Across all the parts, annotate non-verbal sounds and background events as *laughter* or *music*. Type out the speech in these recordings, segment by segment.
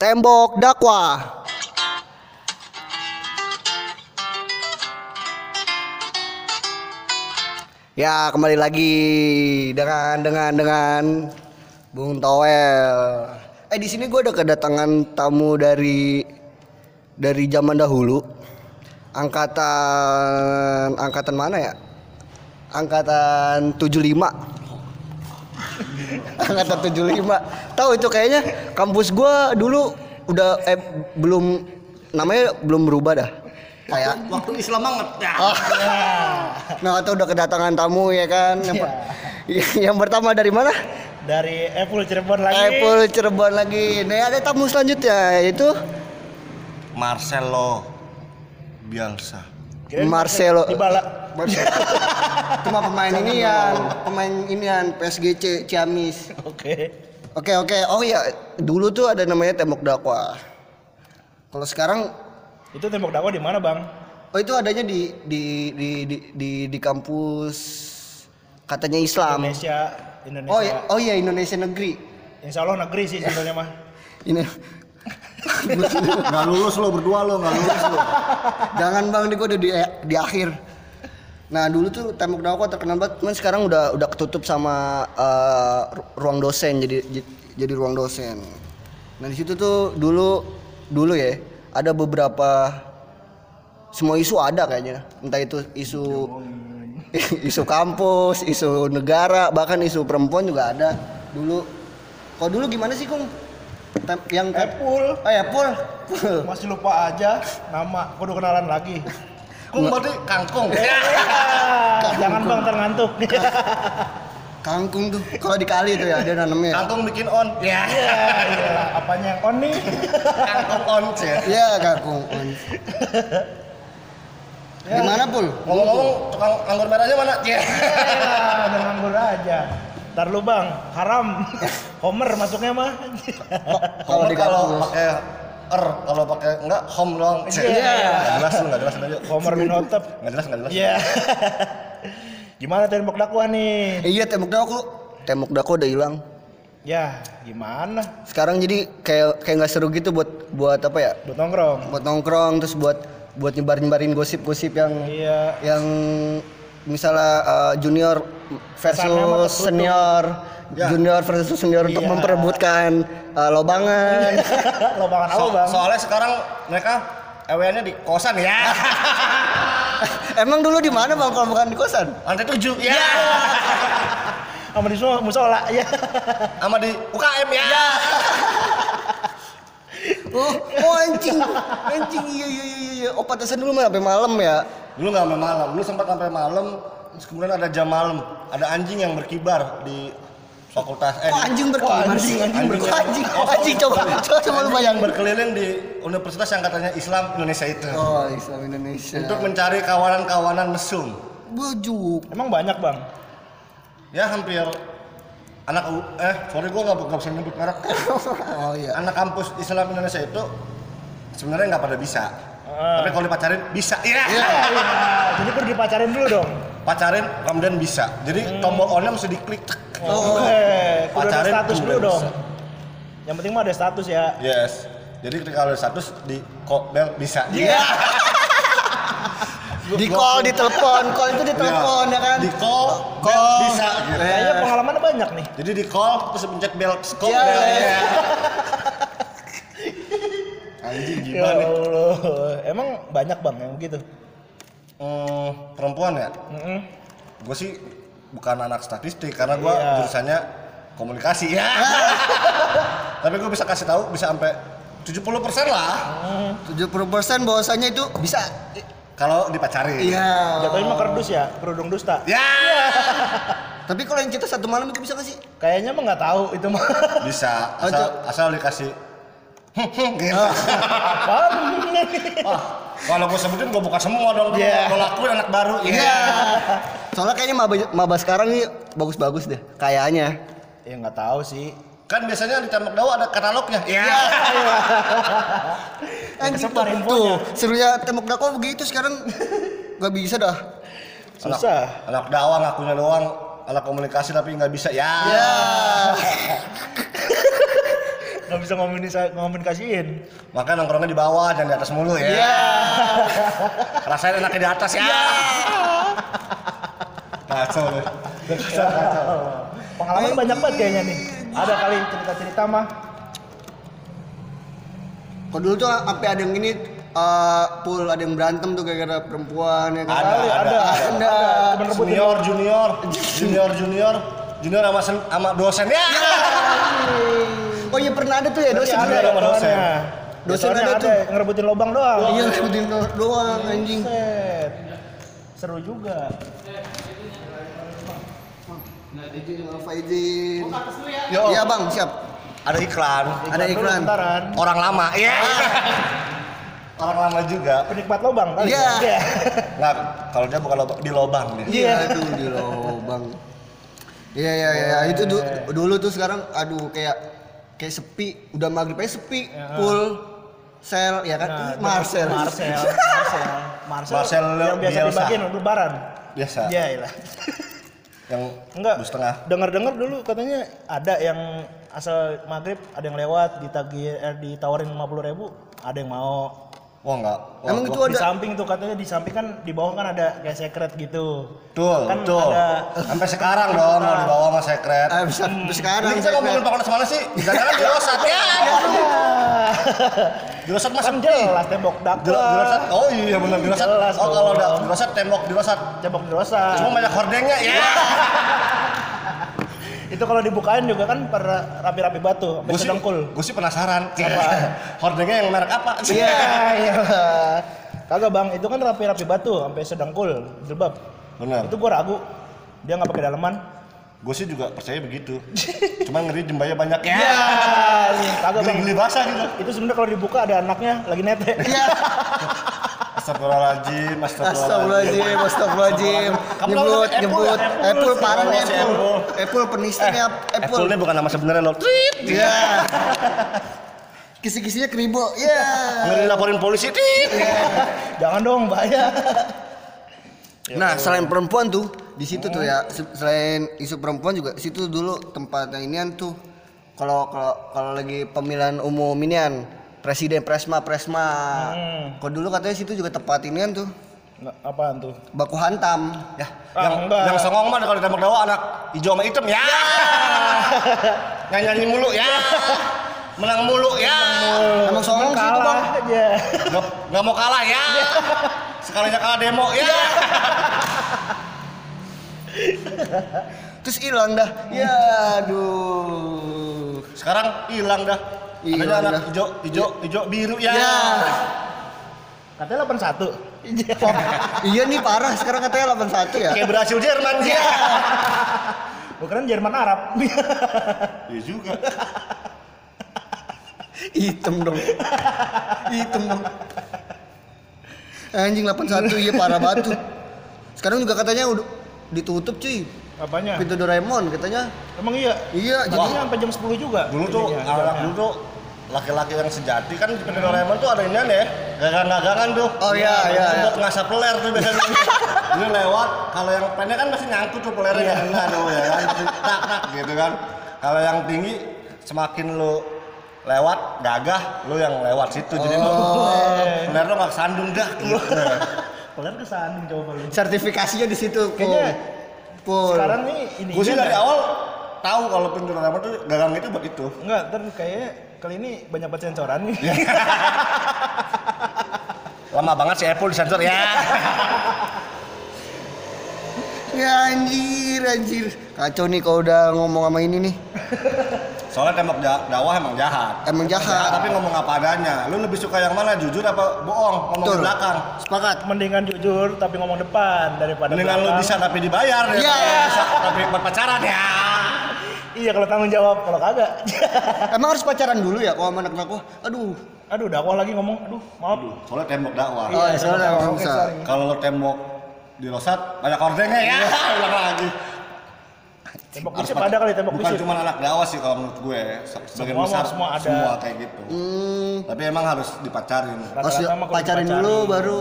Tembok dakwah. Ya kembali lagi dengan dengan dengan Bung Towel. Eh di sini gue ada kedatangan tamu dari dari zaman dahulu. Angkatan angkatan mana ya? Angkatan 75 *laughs* angkatan 75 tahu itu kayaknya kampus gua dulu udah eh belum namanya belum berubah dah kayak *laughs* Waktu Islam banget. Ya. oh. *laughs* nah atau udah kedatangan tamu ya kan yang, per- yang pertama dari mana dari Apple Cirebon lagi. Apple Cirebon lagi nih ada tamu selanjutnya yaitu Marcelo Bielsa. Marcelo. Dybala. cuma pemain ini yang pemain ini yang PSGC Ciamis Oke. Oke oke oh ya dulu tuh ada namanya tembok dakwah kalau sekarang Itu tembok dakwah di mana, Bang? Oh itu adanya di di di di di, di kampus katanya Islam. Indonesia, Indonesia. Oh iya, oh iya Indonesia negeri. Insya Allah negeri sih sebenarnya mah. *laughs* Ini Nggak lulus lo berdua lo, nggak lulus lo. jangan bang, ini gua udah di di akhir. Nah dulu tuh tembok dakwah terkenal banget, cuman sekarang udah udah ketutup sama eh, ru- ruang dosen jadi jadi ruang dosen. Nah di situ tuh dulu dulu ya ada beberapa semua isu ada kayaknya, entah itu isu isu kampus, *laughs* isu negara, bahkan isu perempuan juga ada dulu. Kalau dulu gimana sih kung? Tem- yang Apple. Oh ya Pul. Masih lupa aja nama. Kudu kenalan lagi. *laughs* Kung berarti kangkung. *laughs* Ah, Jangan Bang terngantuk. Kangkung tuh kalau dikali tuh ya ada nanamnya. Kangkung bikin on. Ya. Iya, iya. Apanya yang on nih? Kangkung on ya. Iya kangkung. Gimana Pul? Ngomong-ngomong, tukang anggur merahnya mana? Ya. Ya, udah nganggur aja. Ntar lu Bang, haram. *laughs* Homer masuknya mah. Kalau di kalau pakai er, kalau pakai enggak home doang. Iya. Nggak jelas lu, nggak jelas aja. Homer bin Hotep. Nggak jelas, nggak jelas. Iya. Gimana tembok dakwah nih? Iya tembok dakwah tembok dakwah udah hilang. Ya, gimana? Sekarang jadi kayak kayak nggak seru gitu buat buat apa ya? Buat nongkrong. Buat nongkrong terus buat buat nyebar nyebarin gosip-gosip yang Iya. yang misalnya uh, junior versus senior, Ya. junior versus senior untuk Iya. memperebutkan uh, lobangan. *laughs* Lobangan apa, So- Bang? soalnya sekarang mereka EW-nya di kosan ya. *laughs* Emang dulu di mana bang kalau bukan di kosan? Lantai tujuh. Ya. Sama di musola. Ya. Sama di UKM ya. *laughs* Oh, oh anjing, anjing iya iya iya iya. Oh pantesan dulu mah sampai malam ya. Dulu nggak sampai malam, dulu sempat sampai malam. Terus kemudian ada jam malam, ada anjing yang berkibar di fakultas eh Oh, anjing berkibar anjing, anjing Anjing, anjing, oh, anjing coba, coba coba lu bayang. berkeliling di universitas yang katanya Islam Indonesia itu Oh, Islam Indonesia. untuk mencari kawanan-kawanan mesum. bujuk. Emang banyak, Bang. Ya hampir anak U- eh sorry gua nggak nggak bisa nyebut merek. *laughs* Oh iya. anak kampus Islam Indonesia itu sebenarnya nggak pada bisa. Ah. Tapi kalau dipacarin bisa. Iya. Iya, jadi pergi pacarin dulu dong. Pacarin kemudian bisa. Jadi tombol on-nya mesti diklik. Oh, eh, kudu ada Pacarin status dulu dong. bisa. Yang penting mah ada status ya. Yes. Jadi ketika ada status di kok bel bisa. Iya. Di call, di telepon, call itu di telepon ya kan? Di call, Call. bisa gitu. Kayaknya pengalamannya banyak nih. Jadi di call terus pencet bel kok Iya. bel. Iya. *laughs* Anjing Ya gimana nih? Allah. Emang banyak bang yang begitu. Hmm, perempuan ya? Mm-mm. Gue sih bukan anak statistik karena gue Iya. jurusannya komunikasi ya. *laughs* Tapi gue bisa kasih tahu bisa sampai 70% lah 70% bahwasanya itu bisa. kalau dipacarin. Iya. Jatuhin mah kerdus ya, kerudung dusta. Ya. *laughs* Tapi kalau yang kita satu malam itu bisa nggak sih? Kayaknya mah nggak tahu itu mah. *laughs* Bisa Oh, asal itu- asal dikasih gitu. Apaan? Wah, kalau gue sebutin gue buka semua dong. Iya. Gue lakuin anak baru. Iya. Soalnya kayaknya maba, maba sekarang nih bagus-bagus deh. Kayaknya. ya nggak tahu sih. Kan biasanya di tembok dawa ada katalognya. Iya. *laughs* Anjing kesebar tuh, infonya. tuh, serunya tembok dakwah begitu sekarang nggak bisa dah. Susah. Anak dakwah ngakunya doang anak komunikasi tapi nggak bisa. Ya. Ya. *laughs* nggak bisa ngomunikasi ngomunikasiin. Maka nongkrongnya di bawah jangan di atas mulu ya. Iya. *laughs* Rasain enaknya di atas ya. Kacau deh. Kacau. Pengalaman banyak banget kayaknya nih. Ada kali cerita-cerita mah. Kalau dulu tuh sampai ada yang ini eh pool ada yang berantem tuh gara-gara perempuan ya kan. Ada, Kali, ada, ada. Ada. Temen rebutin. Junior, junior, junior, junior, junior sama sen- sama dosen ya. Oh iya pernah ada tuh ya dosen ada juga. ada sama dosen. dosennya. Dosen ada ada tuh. ngerebutin lobang doang. Iya do- doang anjing. Set. Seru juga. Izin Alfa izin. Yo, Iya bang siap. ada iklan. Ada dulu iklan. bentaran. Orang lama. Iya. Orang lama juga. Penikmat lobang kali. Iya. ya? Nggak, kalau dia bukan lobang, di lobang dia. Iya tuh di lobang. Iya iya iya itu du- dulu tuh sekarang aduh kayak kayak sepi udah maghrib aja sepi full sel ya kan Nah, Marcel Marcel. *laughs* Marcel. Marcel. Marcel yang biasa Bielsa. dibagiin lebaran. Biasa. Iya lah. Yang Enggak. setengah. Dengar-dengar dulu katanya ada yang asal maghrib ada yang lewat ditagih eh, ditawarin 50.000 ribu ada yang mau Wah enggak. Wah, Emang itu di ada samping tuh katanya di samping kan di bawah kan ada kayak secret gitu Betul, kan betul. ada- Sampai sekarang dong mau dibawa sama sekret. ah, bisa Hmm. sekarang Ini kita ngomongin pokoknya semana sih? Jangan di Rosat ya. *laughs* Di Rosat mas kan jelas tembok Di dakwa di Rosat. Oh iya benar di Rosat. Jelas Oh kalau dong. udah di Rosat tembok di Rosat. tembok di dosa Cuma banyak hordengnya ya. *laughs* itu kalau dibukain juga kan per rapi-rapi batu Gue sih, gue sih penasaran. *laughs* Hordengnya yang merek apa? *laughs* iya iya kagak bang itu kan rapi-rapi batu sampai sedengkul jilbab Benar. itu gua ragu dia nggak pakai daleman Gue sih juga percaya begitu. *laughs* Cuma ngeri jembaya banyak ya. Iya, kagak bang Geli-geli basah gitu. itu sebenarnya kalau dibuka ada anaknya lagi nete Iya. Astagfirullahaladzim, Astagfirullahaladzim, astagfirullahaladzim. Nyebut, Apple nyebut. ya? Apple, parah nih Apple. Apple. Penistanya Apple. Apple ini bukan nama sebenarnya loh. Trit. Iya. *laughs* Kisi-kisinya keribo. Iya. *laughs* Ngeri laporin polisi. Trit. jangan dong bahaya Nah, selain perempuan tuh, di situ tuh ya, se- selain isu perempuan juga situ dulu tempatnya inian tuh. Kalau kalau kalau lagi pemilihan umum inian, presiden presma presma. Hmm. Kalau dulu katanya situ juga tempat inian tuh, Nah, apaan tuh baku hantam. Ya, Ah, yang enggak. yang songong mah kalau ditembak dawa anak hijau sama hitam ya. *laughs* Nyanyi nyanyi mulu ya. Menang mulu ya. Emang songong sih itu bang. aja Nggak, nggak mau kalah ya. Sekalinya kalah demo ya. Terus hilang dah. Ya, aduh. Sekarang hilang dah. Anak dah. hijau, hijau, hijau biru ya. Ya. katanya 81 iya nih parah sekarang katanya 81 ya. Kayak berhasil Jerman ya. bukan Jerman Arab Iya juga. Hitam dong. Hitam dong. Anjing 81 iya parah banget tuh. Sekarang juga katanya udah ditutup cuy. apanya Pintu Doraemon katanya. emang iya Iya, jadi sampai jam 10 juga Dulu tuh dulu tuh laki-laki yang sejati kan di Pintu Doraemon tuh ada inian ya, gagang-gagangan tuh. Oh, iya, iya, Itu iya. Buat ngasap peler tuh biasanya. *laughs* Dia lewat, kalau yang pendek kan masih nyangkut tuh pelernya Iya. enggak tuh ya kan, tak tak gitu kan. Kalau yang tinggi semakin lu lewat gagah, lu yang lewat situ. Jadi lu *laughs* peler lu nggak sandung dah gitu. *laughs* Pelan kesandung coba lu sertifikasinya di situ. Kayaknya Pul. sekarang nih ini Gue sih dari awal tahu kalau Pintu Doraemon tuh gagang itu buat itu. enggak ntar kayaknya kali ini banyak banget sensoran nih Iya. Lama banget si Apple disensor ya. Ya anjir, anjir. Kacau nih kalau udah ngomong sama ini nih. Soalnya tembok dakwah emang jahat. Emang jahat. tapi ngomong apa adanya. Lu lebih suka yang mana? Jujur apa bohong? Ngomong Betul. di belakang. Sepakat. mendingan jujur tapi ngomong depan daripada Mendingan lu belakang. bisa tapi dibayar ya. Iya. Bisa tapi berpacaran ya. Iya kalau tanggung jawab kalau kagak *laughs* Emang harus pacaran dulu ya kalau anak dakwah? Aduh. aduh dakwah lagi ngomong aduh maaf Soalnya tembok dakwah. Oh, ya soalnya bisa. sorry. Kalau lu tembok di Rosat banyak ordengnya ya. *laughs* Ulang lagi. tembok pakai- ada kali tembok Bukan cuma anak dakwah sih kalau menurut gue. Sebagian Semua besar semua ada. semua kayak gitu. Hmm, Tapi emang harus dipacarin. harus pacarin dipacarin. dulu baru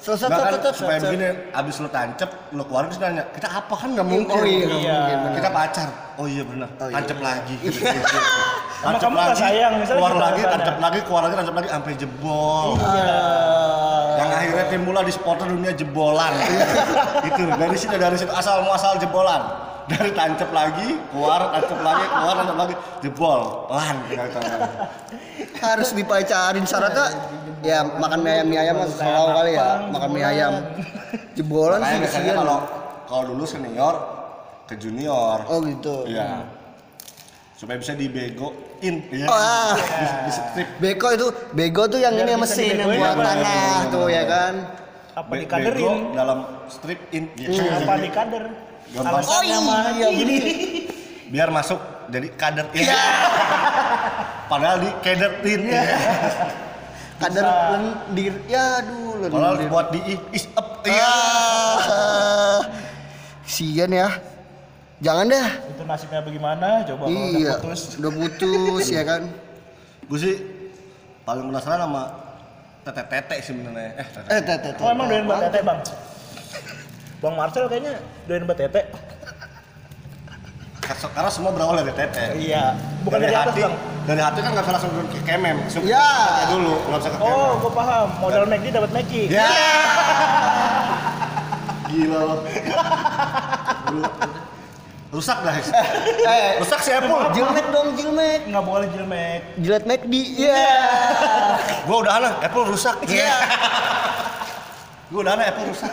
Nah kan set, supaya begini, abis lu tancep, lu keluarin terus nanya, kita apa kan nggak mungkin. Oh iya, Iya. mungkin. Kita pacar. Oh iya benar. Oh iya. tancep lagi. Sama kamu nggak sayang, misalnya keluar kita lagi, ke sana. tancep lagi, keluar lagi, tancep lagi, sampai jebol. Ah. Yang akhirnya timbullah di supporter dunia jebolan. itu dari situ dari situ asal muasal jebolan. Dari tancep lagi, keluar, tancep lagi, keluar, tancep lagi, jebol. Lan harus dipacarin syaratnya ya makan mie ayam mie ayam mas selalu kali ya makan mie ayam jebolan sih biasanya kalau kalau dulu senior ke junior. oh gitu Iya. Supaya bisa dibegoin. Iya. Wah. Di, di strip. beko itu bego tuh yang Biar ini mesin yang buat tanah tuh ya kan Apa dikaderin? bego dalam strip in. Iya. Apa dikader? Gampang. Alasannya Oh mah iya, gini. Biar masuk jadi kader. Iya. Padahal di kaderin. Iya. *laughs* kadar lendir ya aduh Padahal lendir buat di is up. Iya. ah sian ya jangan deh Itu nasibnya bagaimana? Coba kalau udah iya putus. udah putus ya kan Gue sih paling penasaran sama tete-tete sih sebenarnya. Eh, tete. eh tete Oh emang doyan buat tete bang? Bang Marcel kayaknya doyan buat tete. Karena semua berawal dari tete. Iya. Bukan dari, atas hati, bang. dari hati kan nggak bisa langsung ke kemem. Langsung Ya. ke dulu, nggak bisa ke kemem. Oh, gue paham. Modal McD dapat Mackie. Ya. Gila lo. Rusak dah. eh Rusak si Apple. jilmek dong jilmek Nggak boleh jilmek. jilat McD iya Gua udah aneh, Apple rusak. Iya. Gua udah aneh, Apple rusak.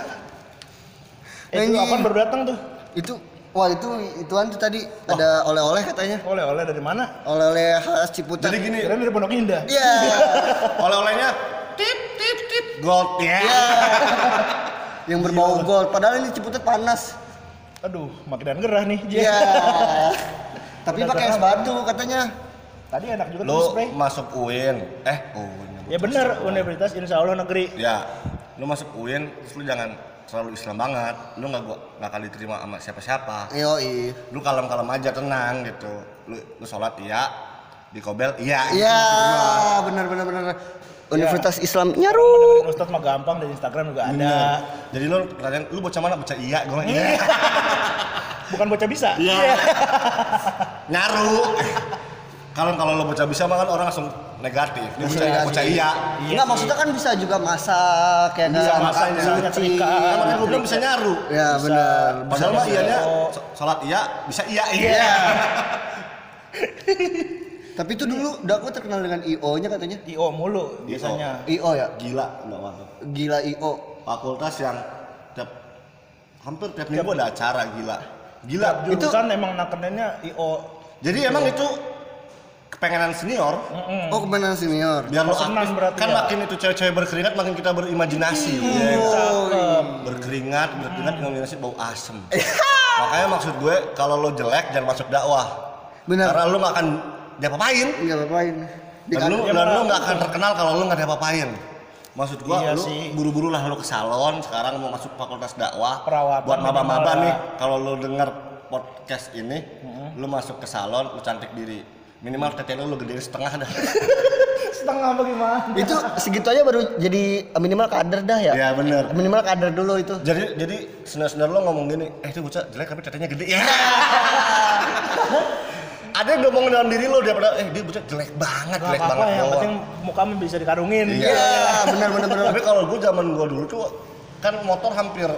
Eh, itu apa baru datang tuh? itu wah itu ituan tuh tadi. Ada oleh-oleh katanya. Oleh-oleh dari mana? oleh-oleh khas Ciputat. Jadi gini, Kira dari Pondok Indah. iya. *laughs* Oleh-olehnya? Tit tit tit gold ya. yang berbau gold. Padahal ini Ciputat panas. Aduh, makin gerah nih. iya. *laughs* Tapi Udah pakai es batu katanya. Tadi enak juga tuh Lu spray. masuk UIN, eh UIN. Ya bener, Universitas Insya Allah Negeri. Ya, lu masuk UIN, terus lu jangan terlalu Islam banget. Lu nggak gua nggak kali diterima sama siapa-siapa. Yoi. Lu kalem-kalem aja tenang gitu. Lu lu sholat iya, di kobel iya. Iya, benar benar benar. Universitas Islam nyaru. Ustadz mah gampang dari Instagram juga ada. Bener. Jadi lu pertanyaan lu bocah mana? Bocah iya, gua bilang, iya. *laughs* Bukan bocah bisa. Iya. Nyaru. Kalau kalau lo bocah bisa mah kan orang langsung negatif. Ini bocah, Negatif. bocah iya. Iya Enggak maksudnya kan bisa juga masak kayak Bisa kan. masak, bisa nyetrika. Kan makanya gue bilang bisa nyaru. Ya benar. Padahal mah bisa. so- sholat iya, bisa iya iya. Iya. *laughs* Tapi itu dulu Daku terkenal dengan IO-nya katanya. IO mulu biasanya. IO ya? Gila, enggak masuk. Gila IO. Fakultas yang tiap hampir tiap minggu ada acara gila. Gila. Itu- Jurusan emang nakennya IO. Jadi emang itu kepengenan senior Mm-mm. Oh, kebenaran senior. biar lo Senang aktif berarti kan ya. makin itu cewek-cewek berkeringat makin kita berimajinasi ya. Cakep. berkeringat berkeringat imajinasi bau asem *laughs* makanya maksud gue kalau lo jelek jangan masuk dakwah Benar. karena lo nggak akan diapa-apain Enggak apa-apain. dan lu Ya, dan nggak akan terkenal kalau lu nggak diapa-apain maksud gua Iya lu sih. buru-buru lah lu ke salon sekarang mau masuk fakultas dakwah Perawatan buat maba-maba nih kalau lu denger podcast ini lu masuk ke salon lu cantik diri minimal tete lu gedein setengah dah *laughs* Setengah bagaimana? itu segitu aja baru jadi minimal kader dah ya? ya bener Minimal kader dulu itu. jadi jadi senior-senior lo ngomong gini eh itu bocah jelek tapi tetenya gede ya *laughs* ada yang ngomongin dalam diri lo daripada eh dia bocah jelek banget jelek apa-apa banget yang doang. penting mukamu bisa dikarungin. Iya. Iya, benar benar benar. Tapi kalau gue zaman gue dulu tuh kan motor hampir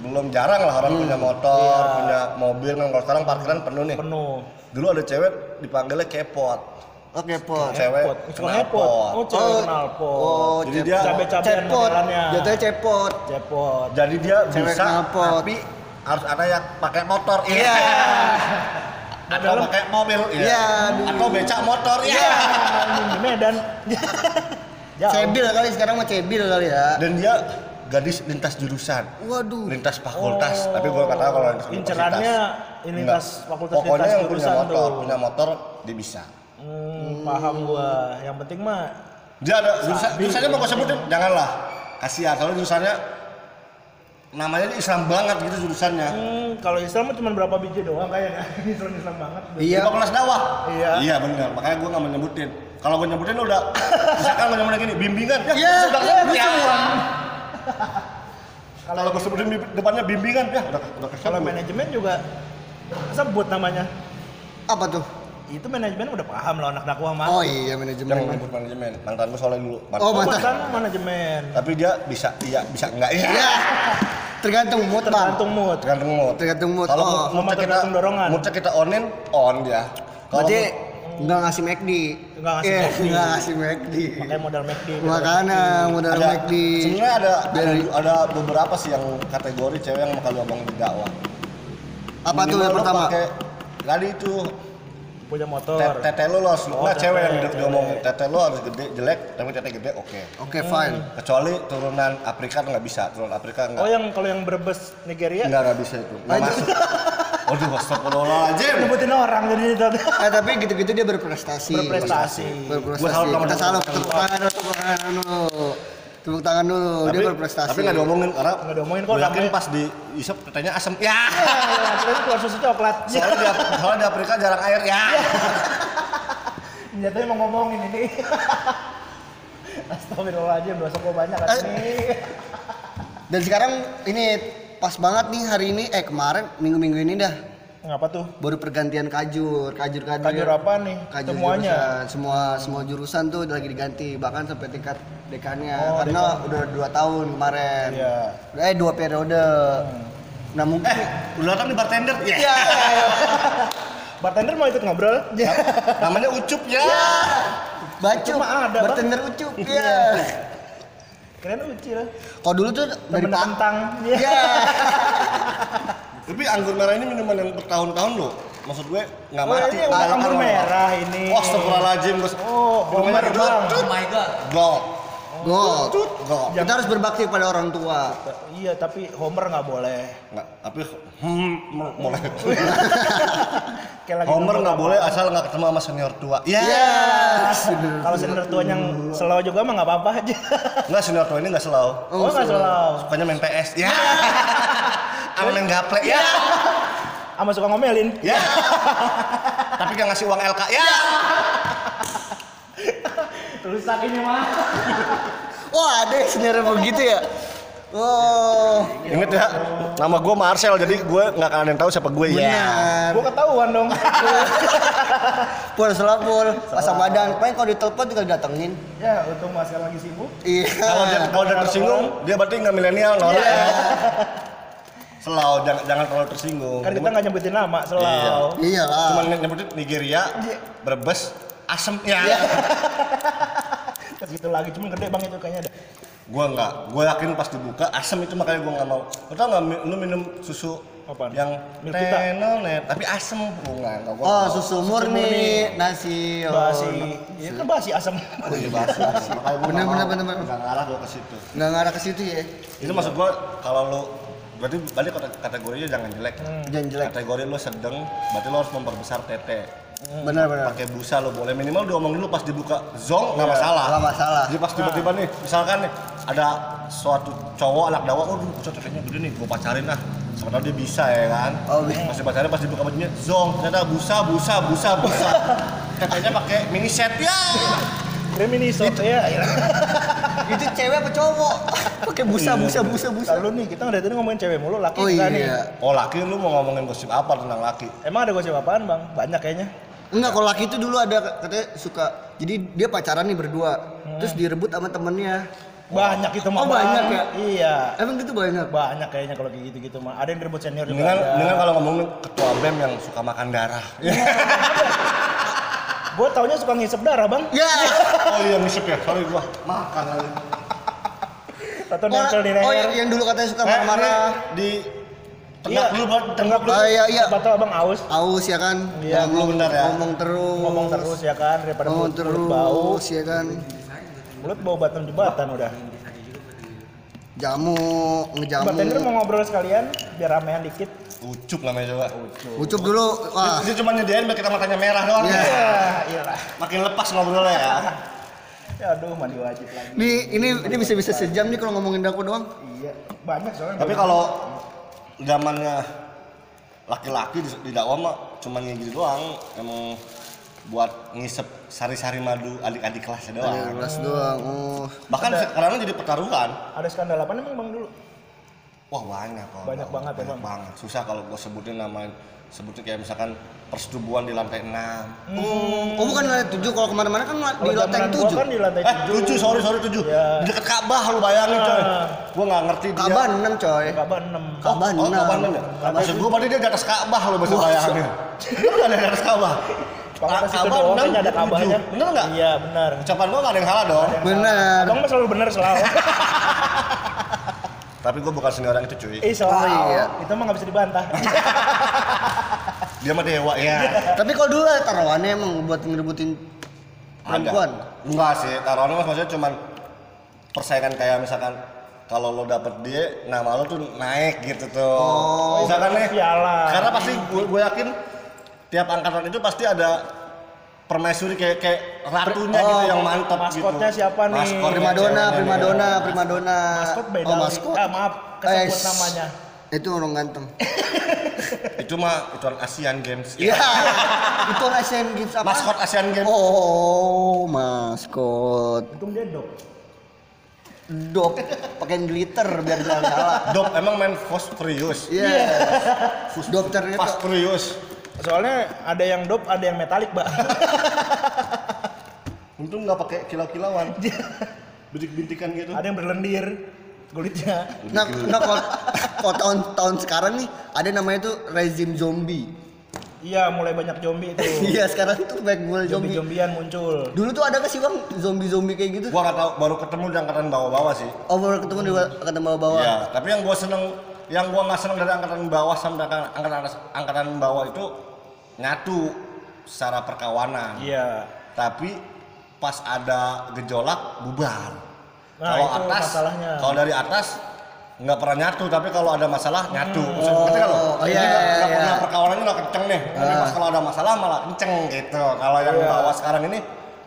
belum jarang lah orang punya motor, Iya. punya mobil kan kalau sekarang parkiran penuh nih. Penuh. Dulu ada cewek dipanggilnya kepot. Oke, pot. Cewek knalpot. ngepot. Oh, cewek kenal pot. Oh, Jadi dia Cabe-cabean cepot. Jatuhnya cepot. Cepot. jadi dia Cewek bisa knalpot. tapi harus ada yang pakai motor. Iya. Atau Dalam- pakai mobil. Iya, aduh. Atau becak motor. Iya. Anjing, di Medan. *laughs* Cebil kali sekarang mah cebil kali ya. Dan dia gadis lintas jurusan. Waduh. lintas fakultas Oh. tapi gue kata kalau lintas Incerannya lintas fakultas, pokoknya lintas yang punya jurusan motor tuh. punya motor dia bisa Hmm, paham gua. Yang penting mah dia ada jurusan Sabi. jurusannya mau gue sebutin janganlah kasihan soalnya jurusannya namanya Islam banget gitu jurusannya hmm, kalau Islam cuma berapa biji doang kayaknya. *laughs* Islam Islam banget. Iya. di fakultas dakwah Iya. iya benar makanya gue nggak mau nyebutin kalau gue nyebutin udah misalkan gue nyebutin gini bimbingan ya Iya, sudah ya *laughs* Kalau gue sebutin depannya bimbingan ya udah udah Kalau kesebut. manajemen juga sebut namanya. Apa tuh? Itu manajemen udah paham lah anak dakwah mah. Oh iya manajemen. Jangan nyebut manajemen. Mantan gue soalnya dulu. Oh, mantan. Bukan manajemen. Tapi dia bisa iya bisa enggak ya. Ya. Tergantung mood, Bang. Tergantung mood. Tergantung mood. Tergantung mood. Kalau Oh. mood- Sama moodnya kita dorongan. moodnya kita onin on dia. Kalau Berarti mood- nggak ngasih McD. Nggak ngasih Iya, McD. nggak ngasih McD. Pakai modal McD. Makanya modal ada McD. sebenarnya ada, ada Dari- ada beberapa sih yang kategori cewek yang bakal ngomong di dakwah. Apa tuh Minimal yang lo pertama? pakai tadi itu punya motor. te- tete lo harus Oh, nah cewek yang tete. ngomongin tete lo harus gede jelek tapi tete gede oke. Oke, fine. Kecuali turunan Afrika tuh nggak bisa, turunan Afrika nggak Oh yang kalau yang Brebes Nigeria nggak nggak bisa itu nggak masuk. *laughs* Waduh, astagfirullahaladzim. nyebutin orang jadi itu. Eh tapi gitu-gitu dia berprestasi. Berprestasi. Berprestasi. Gua salut sama Kita salut tepuk tangan dulu, tepuk tangan dulu. Dulu, dia berprestasi. Tapi nggak diomongin karena Nggak diomongin kok, Gue yakin pas di isep tetenya asem. Ya. Terus keluar susu coklat. Soalnya di, *laughs* soalnya di Afrika jarang air ya. Nyatanya mau ngomongin ini. *laughs* Astagfirullahaladzim, dosa gua banyak kan ini. Dan sekarang ini pas banget nih hari ini, eh kemarin minggu-minggu ini dah Ngapa tuh? baru pergantian kajur, kajur kajur. Kajur apa nih? Kajur Semuanya. jurusan. semua semua jurusan tuh lagi diganti bahkan sampai tingkat dekannya Oh, karena udah dua tahun kemarin. Iya. Eh dua periode. Nah mungkin Eh, udah datang di bartender. Ya. ya. Bartender mau ikut ngobrol? Namanya Ucup ya. Bacu, mah ada, Bang. bartender ucup, ya. Keren uci lah. Kalau dulu tuh dari Temen Pak, kentang. *laughs* Tapi anggur merah ini minuman yang bertahun-tahun loh. Maksud gue nggak Oh, mati. ini anggur lama. merah ini. Wah, astagfirullahaladzim. Bos. Oh, Minumannya Homer gede. bang. Tut. Gold. Gold. Gold. Kita harus berbakti pada orang tua. Iya, tapi Homer nggak boleh. Nggak, tapi hmm, boleh. *laughs* Kayak lagi Homer nggak boleh asal nggak ketemu sama senior tua. Ya. Yes. Kalau senior tuanya yang slow juga mah nggak apa-apa aja. Nggak senior tua ini nggak selalu. Oh, nggak slow. Sukanya main PS. Ya. Sama main gaple. Ya. Sama suka ngomelin. Ya. Tapi gak ngasih uang LK. Ya. Rusak ini mah. Wah, ada sebenarnya begitu ya. Oh, Ingat ya, nama gue Marcel, jadi gue nggak akan ada yang tahu siapa gue ya. benar. Gua ketahuan dong. *laughs* Pul selapul, pasang badan. Paling kalau ditelepon tinggal datengin. ya, untung Mas lagi sibuk. Iya. Kalau dia kalau dia tersinggung, dia berarti nggak milenial, nolak. Iya. *laughs* Selalu jangan jangan terlalu tersinggung. Kan kita nggak nyebutin nama, selalu. Iya lah. Cuma nyebutin Nigeria, Brebes, Asem ya. *laughs* Ke situ lagi, cuma gede bang itu kayaknya ada. Gue nggak, gue yakin pas dibuka asem itu makanya gue nggak mau. Lo tau nggak lu minum susu Apaan? yang tenonet, tapi asem gua Oh, nggak mau. susu murni, nasi. Oh, Basi. Iya kan basi asam. Oh iya basi, basi. Makanya gua Bener, nggak bener, mau. bener. Nggak ngarah gue ke situ. Nggak ngarah ke situ ya. Itu maksud gua kalau lu berarti berarti kata- kategorinya jangan jelek. Jangan jelek. Kategori lu sedang, berarti lu harus memperbesar tete. Benar, benar. Pakai busa lu boleh minimal diomong dulu pas dibuka zong nggak masalah. Nggak masalah. Jadi pas tiba-tiba nih, misalkan nih ada suatu cowok anak dakwah, oh dulu tetenya gede nih, gua pacarin ah. Sebenarnya dia bisa ya kan. Oh, bisa. Pas dipacarin pas dibuka bajunya zong, ternyata busa, busa, busa, busa. *laughs* Tetenya pakai mini set ya. Remini shot ya. Iya. Itu cewek apa cowok? *laughs* Pakai busa, busa, busa, busa. Lalu nih kita dari tadi ngomongin cewek mulu, laki Oh enggak nih? iya. Oh laki lu mau ngomongin gosip apa tentang laki? Emang ada gosip apaan bang? Banyak kayaknya. Enggak, kalau laki itu dulu ada katanya suka. Jadi dia pacaran nih berdua. Terus direbut sama temennya. Banyak itu mah. Oh, banyak ya? Iya. Emang gitu banyak? Banyak kayaknya kalau kayak gitu-gitu mah. Ada yang direbut senior juga. Dengan dengan kalau ngomongin ketua BEM yang suka makan darah. *laughs* Gue taunya suka ngisep darah bang. Ya. oh iya ngisep ya, sorry gua makan lagi. Atau nempel di Oh, leher. yang dulu katanya suka Eh, marah-marah. ini di Iya. tenggak dulu buat tenggak dulu. Oh iya iya. Tahu abang aus. Aus ya kan? Iya, ngomong, benar ya. ngomong terus. Ngomong terus ya kan daripada Ngomong mulut, mulut bau. terus ya kan. Mulut bau batan jembatan udah. Jamu, ngejamu. Bartender mau ngobrol sekalian biar ramean dikit. Ucup namanya coba. Ucup dulu. Wah. Dia cuma nyediain biar kita matanya merah doang. Iya. Ya, iyalah. Makin lepas ngobrolnya ya. Ya aduh mandi wajib lagi. Nih, ini ini bisa-bisa sejam nih kalau ngomongin dako doang. Iya, banyak soalnya. Tapi kalau zamannya laki-laki di, di dakwah mah cuma gitu doang. Emang buat ngisep sari-sari madu adik-adik kelasnya Ada doang. kelas doang. Oh. Bahkan sekarang jadi pertaruhan. Ada skandal apa emang bang dulu? Wah banyak kok. Banyak banget ya, banyak Bang. banget. Susah kalau gue sebutin nama sebutin kayak misalkan persetubuhan di lantai 6 Oh, oh bukan lantai tujuh kalau ke mana-mana kan di lantai zamanan gua tujuh. kan di lantai Eh, tujuh. tujuh, sorry, sorry, tujuh. Ya. Di dekat Ka'bah lu bayangin, coy. Ah. Gua nggak ngerti dia. Ka'bah enam coy. Ka'bah enam. Ka'bah Oh, enam. Ka'bah enam ya? Maksud gua berarti dia di atas Ka'bah lu bisa bayangin. Bener nggak di atas Ka'bah? Kalau atas itu Ka'bah doang kayaknya ada dia tujuh. Ka'bahnya. Bener nggak? Iya benar. Ucapan gua nggak ada yang salah dong. Benar. Abang mah selalu benar selalu. *laughs* Tapi gua bukan seni orang itu, cuy. eh selalu. Oh, iya. Itu mah nggak bisa dibantah. *laughs* Dia mah dewa, ya. Tapi kalau dulu taruhannya emang buat ngerebutin perempuan. Enggak sih, taruhannya mas maksudnya cuman persaingan kayak misalkan kalau lo dapet dia, nama lo tuh naik gitu tuh. Oh, misalkan nih, piala. karena pasti gue, gue yakin tiap angkatan itu pasti ada permaisuri kayak kayak ratunya Oh, gitu yang mantap gitu. maskotnya siapa nih? Maskot Primadona, ceweknya primadona, primadona. Maskot beda. Oh, maskot. Ah, maaf, kesebut Eh, namanya. Itu orang ganteng. *laughs* Itu mah itu Asian Games. Iya. *laughs* itu Asian Games apa? Maskot Asian Games. Oh, maskot. Untung dia dok. Dop, pakai glitter biar jangan salah. Dop emang main Fosforius. Iya. Dokternya tuh Fosforius. Soalnya ada yang dop, ada yang metalik, Mbak. *laughs* Untung nggak pakai kilau-kilauan. *laughs* Bintik-bintikan gitu. ada yang berlendir kulitnya. Nah, nah kalau, kalau tahun tahun sekarang nih ada namanya tuh rezim zombie. Iya, mulai banyak zombie itu. *laughs* Iya sekarang tuh banyak mulai zombie. Zombie-zombian muncul. Dulu tuh ada gak sih bang zombie-zombie kayak gitu? Gua nggak tahu baru ketemu di angkatan bawah-bawah sih. Oh baru ketemu di angkatan bawah-bawah. Iya, tapi yang gua seneng yang gua nggak seneng dari angkatan bawah sampai angkatan angkatan bawah itu nyatu secara perkawanan. Iya. Tapi pas ada gejolak bubar. Nah, kalau atas, masalahnya. kalau dari atas nggak pernah nyatu, tapi kalau ada masalah nyatu. Maksud- ngerti nggak lo? Oh, iya, iya, nggak iya. pernah perkawanannya nggak kenceng nih. Tapi pas kalau ada masalah malah kenceng gitu. Kalau yang Iya. bawah sekarang ini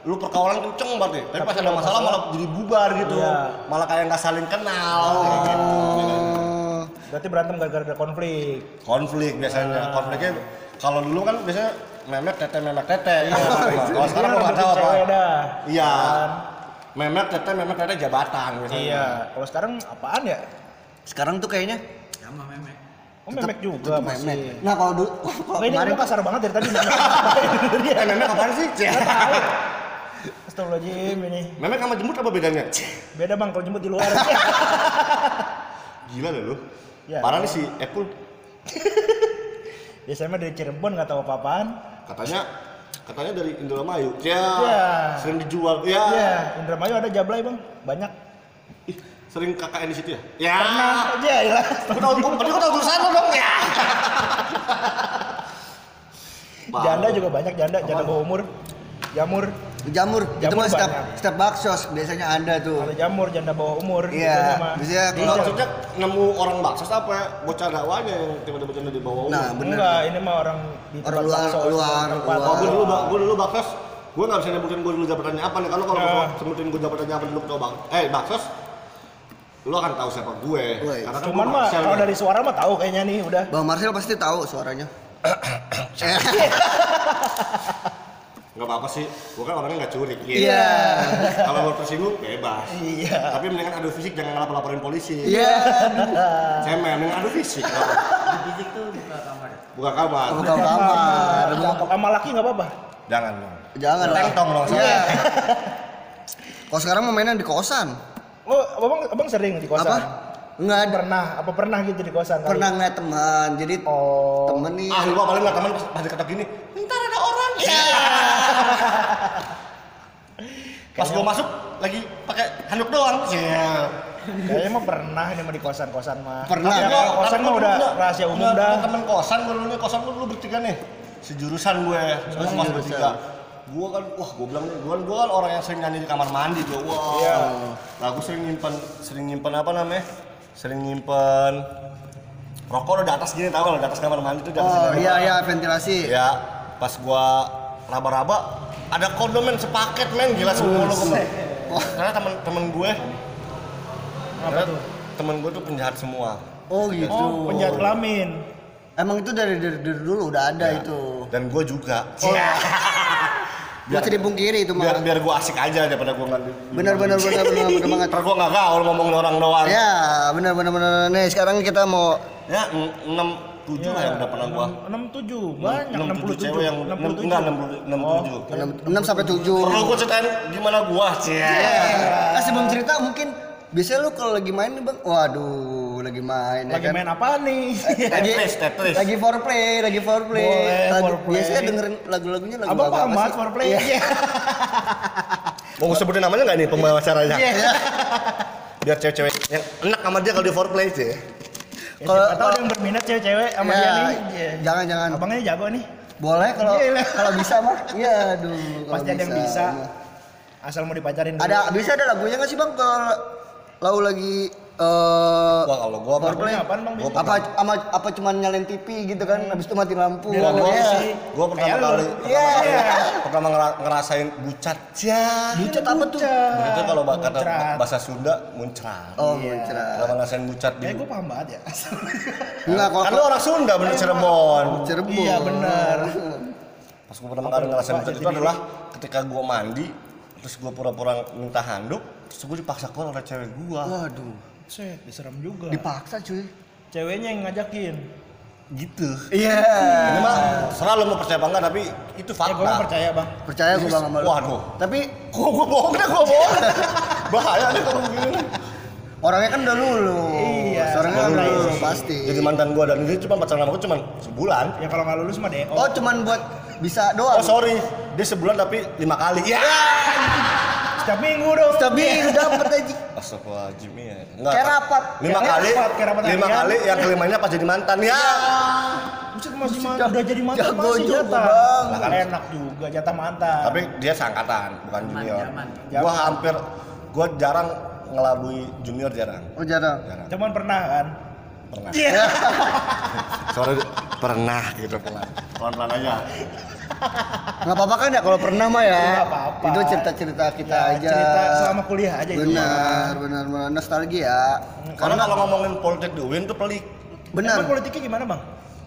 lu perkawanan kenceng berarti, tapi pas ada masalah malah jadi bubar gitu. Iya. Malah kayak nggak saling kenal kayak gitu. Oh. Berarti berantem gara-gara ada konflik. konflik biasanya konfliknya kalau dulu kan biasanya memek tete memek tete Iya. kalau sekarang Dia gua nggak tahu apa iya memek tete memek tete jabatan biasanya Iya. Kalau sekarang apaan ya? Sekarang tuh kayaknya Oh, memek juga tetep masih. memek. Nah kalau dulu kalau Kayaknya kemarin kasar banget dari tadi. Iya. *laughs* eh memek apaan sih Astagfirullahaladzim ini. memek sama jembut apa bedanya Beda bang kalau jemput di luar. *laughs* gila deh lu Ya. parah nih si Apple *laughs* Biasanya mah dari Cirebon nggak tahu apa-apaan. katanya katanya dari Indramayu ya Iya. sering dijual ya Iya, Indramayu ada Jablay bang, banyak. Ih, sering KKN di situ ya ya Pernah aja ya. Aku tahu, berarti aku tahu tulisan lo dong ya. Janda juga banyak janda, janda bawah umur. Jamur, jamur, itu Jamur mah setiap banyak. setiap baksos biasanya ada tuh. ada jamur, janda bawah umur. Iya, biasanya mah. biasanya kalau maksudnya nemu orang bakso apa ya? Bocah dakwanya yang tiba-tiba janda di bawah umur. nah bener. Enggak, ini mah orang di Orang luar, bakso, luar, tempat. luar. Oh, gue dulu, gue dulu baksos, gue nggak bisa nyebutin gue dulu jabatannya apa nih. Kalau kalau Ya. gue sebutin gue jabatannya apa dulu bang, eh baksos, lu akan tahu siapa gue. Woi. Karena kan Cuman mah kalau dari suara mah tahu kayaknya nih udah. Bang Marcel pasti tahu suaranya. *laughs* *laughs* nggak apa-apa sih, gue kan orangnya nggak curi. Iya. Kalau mau tersinggung bebas. Iya. Tapi mendingan adu fisik jangan ngelapor laporin polisi. Iya. Saya mendingan adu fisik. fisik tuh buka kamar? Buka kamar. Buka kamar. Cakep sama laki nggak apa-apa. Jangan dong. Jangan lah. Tentong dong. Iya. Kalau sekarang mau mainan di kosan. Oh, abang, abang sering di kosan? Apa? Enggak ada. Pernah, apa pernah gitu di kosan? kali? Pernah ngeliat teman. Jadi Oh. temen nih. Ah, lu paling nggak teman pas diketok gini. Ntar ada orang. Ya. *laughs* Pas gua masuk lagi pakai handuk doang. Iya. Kayaknya mah pernah ini mah di kosan-kosan mah. Pernah. Tapi gua- kalau kosan mah gua udah rahasia umum dah. Temen kosan gua dulu nih, kosan gua dulu bertiga nih. Sejurusan gue, gua sejurusan. bertiga. Gua kan, wah gua bilang nih, gua, gua kan orang yang sering nyanyi di kamar mandi tuh. Wah. Iya. Nah, gua sering nyimpen, sering nyimpen apa namanya? Sering nyimpen rokok udah di atas gini tau kalau di atas kamar mandi tuh di atas Oh iya iya ventilasi. Ya, pas gua raba-raba ada kondom men sepaket men gila semua lo karena temen-temen gue, Apa karena tuh? temen gue tuh penjahat semua. Oh gitu. Oh, penjahat kelamin. Emang itu dari, dari, dari dulu udah ada Ya. itu. Dan gue juga. Oh, *laughs* Gak bisa dipungkiri itu biar mah. biar gue asik aja daripada gue nggak Benar benar benar benar benar banget. ntar gue nggak gaul ngomongin orang doang Ya, benar benar benar. Nih, sekarang kita mau ya en- enam tujuh lah yang udah pernah gua 67 banyak enam 67 tujuh cewek yang enam enggak enam puluh- enam Oh, tujuh 6, sampai 7. perlu gua ceritain gimana gua sih Nah, sebelum cerita mungkin biasanya lu kalau lagi main nih, Bang. Waduh, lagi main ya lagi kan. main apa nih *laughs* lagi Tetris, Tetris. lagi foreplay, lagi foreplay. Boleh, Lagu- foreplay. Biasanya dengerin lagu-lagunya lagu abang apa paham banget sih? foreplay Iya. Iya. *laughs* mau sebutin namanya nggak nih pembawa acaranya Iya. biar cewek-cewek yang enak sama dia kalau di foreplay sih Ya, Kalau- ada yang berminat cewek-cewek sama Ya, dia nih Iya. Jangan jangan. abangnya jago nih Boleh kalau kalau bisa mah. *laughs* Iya, aduh. kalau pasti ada yang bisa asal mau dipacarin dulu. Ada bisa ada lagunya nggak sih, Bang? Kalau lau lagi eh Wah kalau gua apa? apaan, Bang? Gua apa ama, apa cuman nyalain TV gitu kan habis itu mati lampu lagu Iya. sih. Gua pertama kali Iya. pertama kali pertama ngera- ngerasain bucat ya. Bucat apa tuh? Itu kalau kata bahasa Sunda muncrat. oh Iya. muncrat Kalau ngerasain bucat di Kayak gue paham banget ya. enggak kalau Kan orang Sunda bener Cirebon. Cirebon Iya, bener. Pas gua pertama kali ngerasain bucat itu adalah ketika gua mandi terus gua pura-pura minta handuk terus gua dipaksa keluar oleh cewek gua. waduh Set, diserem juga. dipaksa cuy Ceweknya yang ngajakin. Gitu. iya Ini mah selalu mau percaya apa enggak tapi itu Ya gue fakta. percaya bang. percaya gue bang sama Waduh. tapi Gua gua bohong deh, gua bohong. *laughs* Bahaya nih kalau begini. orangnya kan udah lulu Iya, orangnya kan udah lulus pasti Jadi mantan gua dan ini cuma pacaran sama gua cuma sebulan. Ya kalau nggak lulus mah DO. oh cuman buat bisa doang Oh sorry, dia sebulan tapi lima kali. Ya. Setiap minggu dong. tapi dapet aja Astagfirullahaladzim ya. Enggak. Kayak rapat. Lima kali. rapat, kayak rapat lima kali yang kelimanya pas jadi mantan ya. Buset masih mantan, udah jadi mantan jago masih jatah. Bang. Lah kan enak juga jatah mantan. Tapi dia seangkatan, bukan junior. zaman. Gua hampir, gua jarang ngelabui junior jarang. oh jarang Jarang. cuman pernah kan. Pernah. Iya. *laughs* Sorry, pernah gitu pelan. Pelan-pelan aja. nggak apa-apa kan ya kalau pernah mah ya Nggak apa-apa. itu cerita-cerita kita Ya, aja Cerita selama kuliah aja itu. benar benar benar nostalgia Karena kalau ngomongin politik di UIN tuh pelik. benar Emang politiknya gimana bang?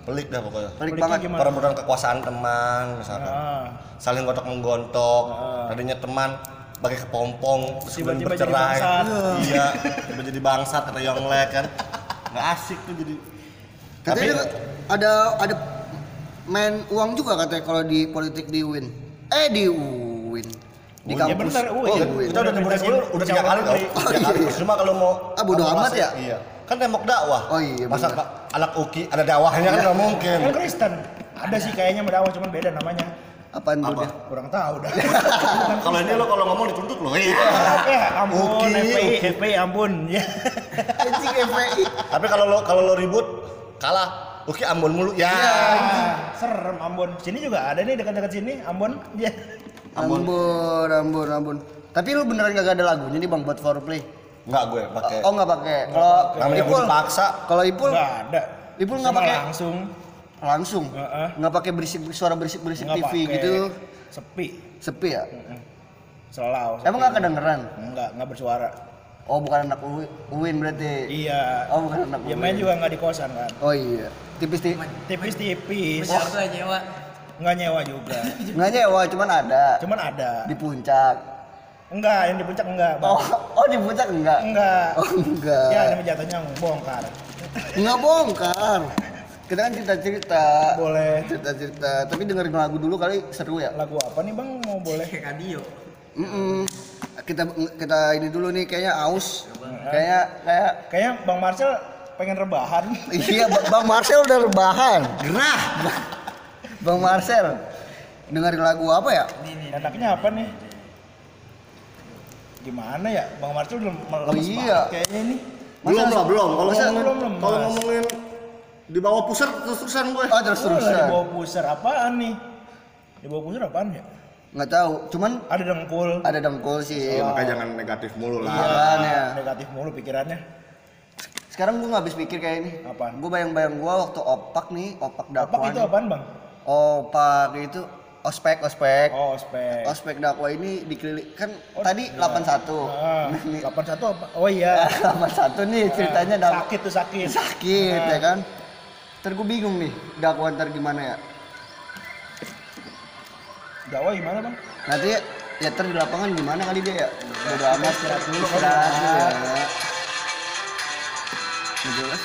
Pelik dah pokoknya. pelik Politiknya banget? Perebutan kekuasaan teman misalkan. Ah. saling gontok menggontok Ah. tadinya teman pakai kepompong terus kemudian bercerai iya tiba jadi bangsat kata Yonglek kan nggak asik tuh jadi katanya ada ada main uang juga katanya kalau di politik di UIN eh di UIN di Oh, iya kampus bener, UIN. oh, Iya, UIN. kita udah nyebutin dulu udah tiga kali tau Oh, tiga kali iya. cuma kalau mau Ah, bodo amat masa- ya? iya kan tembok dakwah Oh, iya, masa bener. Pak, anak uki ada dakwahnya kan nggak mungkin Kan Kristen. Ada sih kayaknya berdakwah cuman beda namanya. Apaan Apa? dia Kurang tahu dah. *laughs* kalau ini lo kalau ngomong dituntut lo iya Ya ampun, Uki, FPI. FPI ampun. Ya. *laughs* anjing FPI tapi kalau lo kalau lo ribut kalah uki ambon mulu ya Ah, serem Ambon. Sini juga ada nih dekat-dekat sini Ambon. Ya. Ambon Ambon Ambon tapi lu beneran gak ada lagunya nih bang buat foreplay nggak gue pakai oh nggak pakai kalau Ipul dipaksa kalau Ipul Enggak ada. Ipul nggak pakai langsung. Langsung Heeh. nggak pakai berisik suara berisik berisik Nggak TV gitu Sepi. sepi ya Selau. emang nggak kedengeran Enggak, enggak bersuara. oh bukan anak Uwi- Uwin berarti Iya. oh bukan anak Ya main juga enggak di kosan kan. oh iya tipis tipis Tipis-tipis. Besar tuh aja nyewa. Enggak nyewa juga. *laughs* nggak nyewa cuman ada Cuman ada. di puncak Enggak, yang di puncak enggak, Bang. oh oh di puncak enggak Enggak. oh enggak Ya, ini jatuhnya bongkar. nggak bongkar kita kan cerita cerita Boleh. cerita cerita tapi dengerin lagu dulu kali seru ya Lagu apa nih, Bang? Mau boleh? Kayak radio. Mm-mm. kita kita ini dulu nih kayaknya aus kayak kayak Kayaknya Bang Marcel pengen rebahan. iya Ba- bang Marcel udah rebahan gerah bang Marcel dengerin lagu apa ya Nih nih. Enaknya apa nih? Gimana ya? Bang Marcel udah melemes Oh, iya. kayaknya ini. belum lah belum kalau ngomongin belum, belum, kalau ngomongin di bawah pusat terus terusan gue oh terus Oh, di bawah pusar apaan nih? Di bawah pusar apaan ya? nggak tahu cuman Ada dengkul. ada dengkul sih ya, makanya jangan negatif mulu lah Iya, Makanya. negatif mulu pikirannya. sekarang gua nggak habis pikir kayak ini Apaan? gua bayang-bayang gua waktu opak nih opak Apa dakwah itu nih. apaan, Bang? opak itu ospek ospek Oh, spek. ospek dakwah ini dikeliling kan Oh, tadi. 81 Nah, *laughs* nih 81 apa? Oh iya. *laughs* 81 nih ceritanya dakwah sakit tuh sakit. sakit Ah. ya kan ntar gue bingung nih dakwah ntar gimana ya Jawa gimana bang? Nanti ya ntar di lapangan gimana kali dia ya? Bodo amat istirahat dulu, istirahat dulu ya. jelas.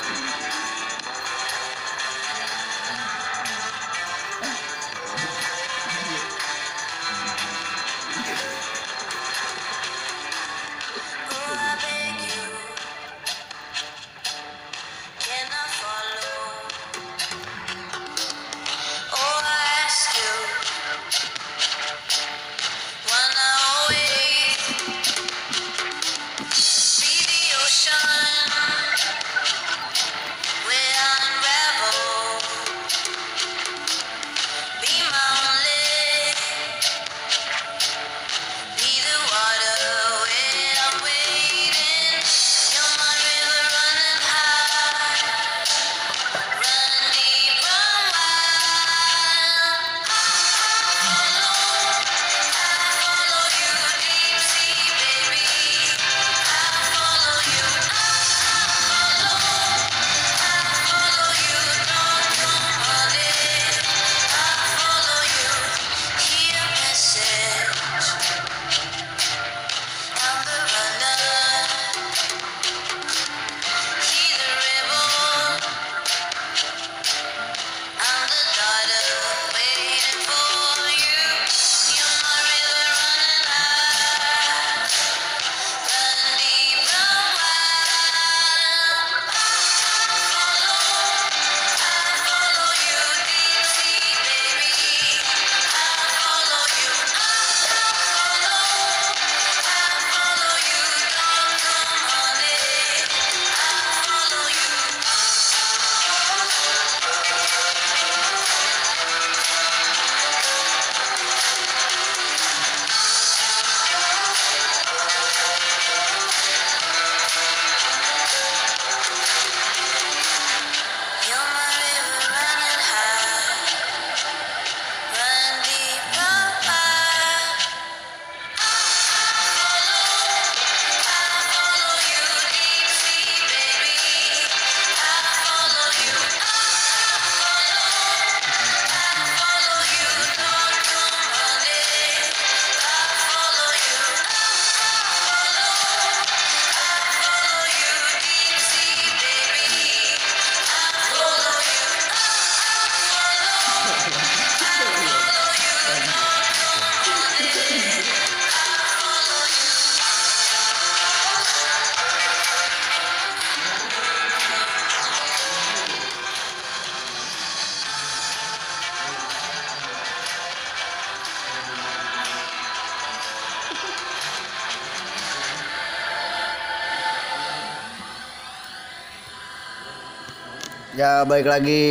Balik lagi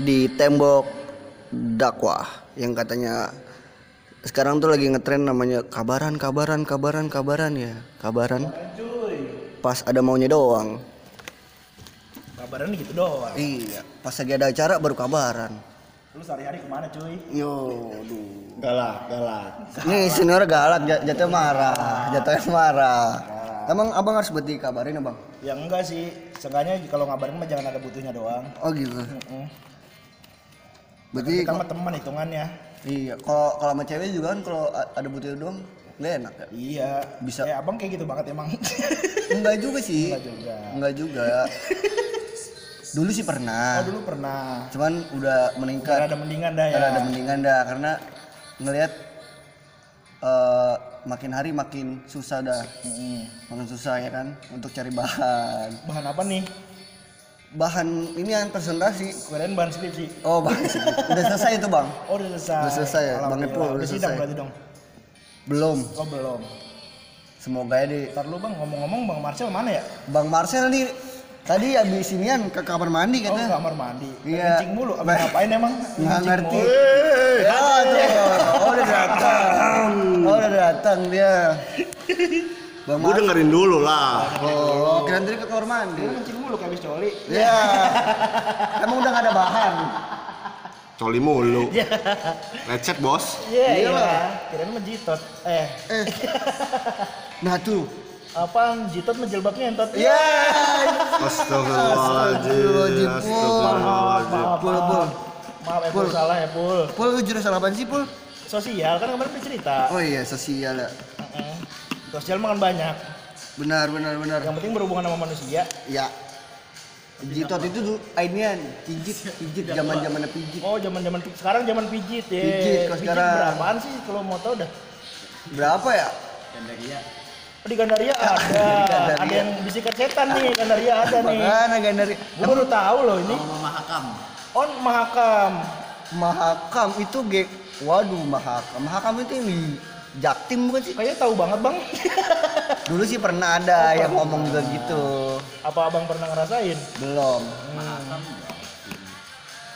di tembok dakwah yang katanya sekarang tuh lagi ngetren namanya kabaran kabaran kabaran kabaran ya kabaran pas ada maunya doang Kabaran gitu doang. iya pas lagi ada acara baru kabaran Lu sehari-hari ke mana cuy? yo duh Galak, galak. ini senior galak jat- jatuh marah jatuhnya marah emang abang harus buat dikabarin abang Ya enggak sih, seenggaknya kalau ngabarin mah jangan ada butuhnya doang. oh gitu Mm. berarti Kita mah teman hitungannya. iya kalau kalau sama cewek juga kan kalau ada butuh doang nggak enak ya Iya. Bisa. Eh abang kayak gitu banget emang. *laughs* enggak juga sih Enggak juga. enggak juga dulu sih pernah Oh dulu pernah. cuman udah meningkat Karena ada mendingan dah ya. ada mendingan dah karena ngelihat eh, makin hari makin susah dah Mm-mm. makin susah ya kan untuk cari bahan Bahan apa nih? bahan ini yang presentasi Kirain bahan skripsi. oh bahan sih. udah selesai itu bang Oh udah selesai. Udah selesai ya, Bang. Epul, udah selesai. berarti dong. belum Oh belum. semoga ya di Ntar lu bang ngomong-ngomong bang Marcel mana ya? bang Marcel nih tadi habis inian ke kamar mandi Oh katanya kamar mandi. Iya. Kencing mulu. Abang *laughs* ngapain emang? nggak ngerti mulu. ya tuh oh udah datang oh datang dia *laughs* bang Gue Marcel dengerin dulu lah. oh kira tadi ke kamar mandi Lu kencing mulu kayak habis coli. ya *laughs* emang udah gak ada bahan Coli mulu. Lecet bos. Iya Iya iya. Kirain mah jitot. Eh eh *laughs* nah tuh apaan jitot mah jilbabnya entot. ya Astagfirullahaladzim. Astagfirullahaladzim, Pul. Astagfirullahaladzim. Maaf, Pul, maaf. Pul. Maaf, ya, Pul, Pul. salah ya, Pul. Pul lu jurusan apaan sih Pul? Sosial kan kemarin udah cerita. Oh iya, sosial ya. Heeh. Sosial makan banyak. Benar, benar, benar. Yang penting berhubungan sama manusia. Ya. Jitot itu dulu ainian pijit, pijit zaman-zamannya pijit. Oh, zaman-zaman pi- sekarang zaman pijit ya. Pijit, kalau sekarang. berapaan sih kalau mau tahu dah? Berapa ya? Gandaria. Oh, di Gandaria ada. *laughs* Gandaria. Ada yang bisikat setan nih, Gandaria ada nih. Mana Gandari? Gue baru tahu loh ini. Sama Mahakam. Oh, Mahakam. Mahakam itu ge Waduh, Mahakam. Mahakam itu yang di Jaktim bukan sih? Kayaknya tahu banget, Bang. *laughs* Dulu sih pernah ada yang ngomong juga gitu. Apa Abang pernah ngerasain? Belum. Mahakam.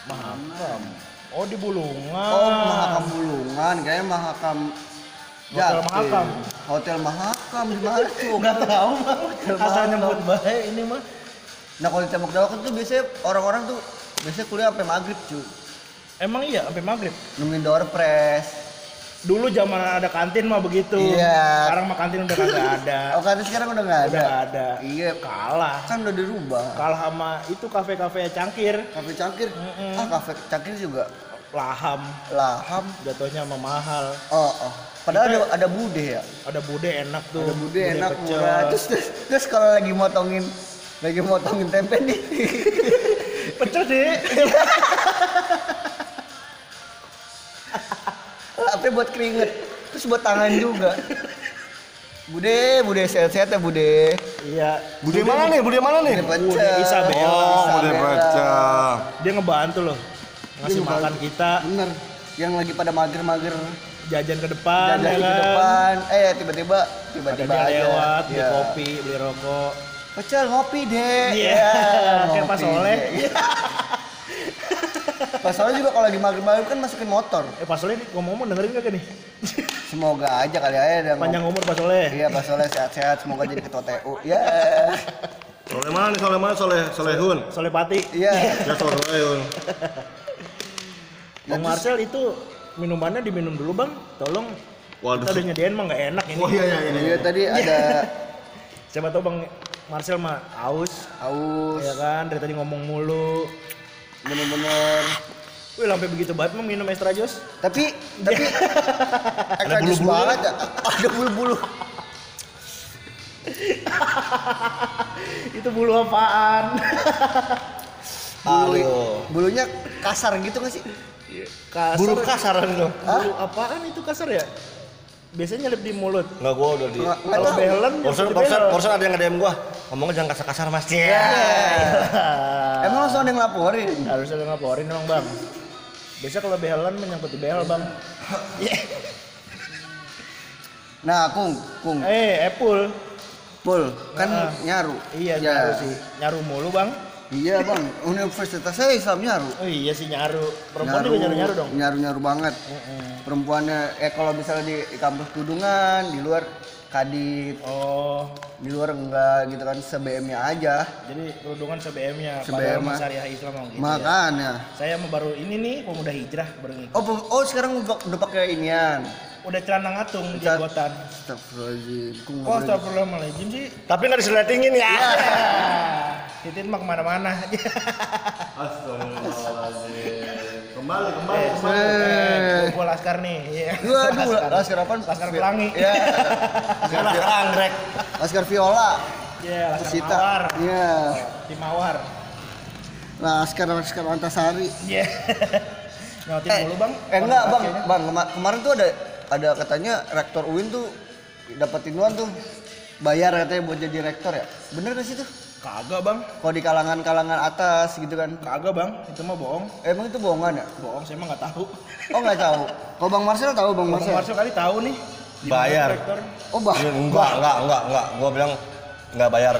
Mahakam. Oh, di Bulungan. Oh, Mahakam Bulungan, kayaknya Mahakam Hotel Jaktim. Mahakam. Hotel Mahakam di mana tuh? Enggak tahu, Bang. Asal nyebut baik ini mah. Nah, kalau di Tembok Dawak itu biasanya orang-orang tuh biasanya kuliah sampai maghrib cuy. Emang iya sampai maghrib. Nemuin door press. Dulu zaman ada kantin mah begitu. Iya. Sekarang mah kantin udah kagak *laughs* ada. Oh, kan sekarang udah nggak ada. Udah ada. Iya, Kalah. kan udah dirubah. Kalah sama itu kafe-kafe cangkir, Kafe Cangkir. Ah, kafe Cangkir juga laham, laham. jatuhnya mah mahal. Oh, oh. Padahal ada ada bude ya. Ada bude enak tuh. Ada bude enak pecel. murah. Terus, terus, terus kalau lagi motongin lagi motongin tempe nih. *laughs* pecel deh. *laughs* buat keringet. Terus buat tangan juga. Bude, bude sehat-sehat ya bude. Iya. Bude mana nih? Bude mana nih? Bude. Isabella. Oh, bude pecel. Dia ngebantu loh. Ngasih makan kita, Bener. Yang lagi pada mager-mager jajan ke depan, jajan ya ke kan? depan. Eh tiba-tiba Ada tiba-tiba dia aja. lewat, beli Iya. kopi, beli rokok. Pecel ngopi deh. Iya, Ya, kayak Pak ngopi Iya. Soleh juga kalau lagi maghrib-maghrib kan masukin motor. Eh nih ngomong-ngomong dengerin gak nih? *laughs* Semoga aja kali aja ada ngom- Panjang umur Pak Soleh. Iya Pak Soleh sehat-sehat, semoga jadi ketua TU. Ya. Soleh mana nih? Soleh mana? Soleh Solehun. Soleh Pati. Iya. Ya Solehun. Bang Marcel itu minumannya diminum dulu bang, tolong. Waduh. Kita udah nyediain mah nggak enak ini. Oh iya iya iya. Iya tadi ada Siapa tahu bang Marcel mah aus, aus, ya kan? Dari tadi ngomong mulu. Bener-bener. Wih, sampai begitu banget mau minum extra jus. Tapi tapi *laughs* extra jus banget ya. Ada bulu-bulu. *laughs* itu bulu apaan? *laughs* Bulu, bulunya kasar gitu nggak sih? kasar. Bulu kasar itu. Bulu apaan itu kasar ya? Biasanya nyelip di mulut. Enggak gua udah di Nggak nggak Kalau belen, barusan behel. barusan ada yang nge-DM gua. Ngomongnya jangan kasar-kasar Mas. Iya. Emang langsung ada yang laporin? Harus ada ngelaporin emang bang. Biasa kalau behelan menyangkut di behel bang. Nah, Kung, Kung, Eh, Apple. Pul, kan Nah. nyaru. Iya, Ya. nyaru sih. Nyaru mulu bang. Iya bang, universitas saya Islam nyaru. Oh iya sih nyaru. Perempuan juga nyaru-nyaru dong. Nyaru-nyaru banget. Perempuannya, eh kalau misalnya di, di kampus Kudungan, di luar kadip, Oh, di luar enggak gitu kan, se-BM-nya aja. jadi kerudungan se-BM-nya. Se-BM Padahal mah. mah syariah Islam gitu ya. Makanya. Saya mau baru ini nih, pemuda hijrah baru ngikut. Oh, oh sekarang udah, udah pakai inian. Udah celana ngatung di jenggotan. Astagfirullahaladzim. Oh, astagfirullahaladzim sih. Tapi nggak diseletingin ya. Titin mah ke mana-mana. *laughs* Astagfirullahaladzim. Kembali kembali eh, kembali. eh, gua laskar nih. Iya. Waduh, laskar apa? Laskar Pelangi. Iya. *laughs* Sekarang anggrek. Laskar Viola. Iya, laskar Sita. mawar. Iya. Tim mawar. Laskar Laskar Antasari. Iya. *laughs* Nyautin mulu bang. Eh enggak bang, bang kema- kemarin tuh ada ada katanya rektor UIN tuh dapetin uang tuh bayar katanya buat jadi rektor ya. Bener gak sih tuh? Kagak bang. Kalau di kalangan-kalangan atas gitu kan. Kagak bang. Itu mah bohong. Emang itu bohongan ya? Bohong saya mah nggak tahu. Oh nggak tahu. Kalau Bang Marcel tahu Bang Bang Marcel? Kali tahu nih. Bayar. rektor? Oh bah. Iya, Enggak, enggak, enggak, enggak. Gua bilang enggak bayar.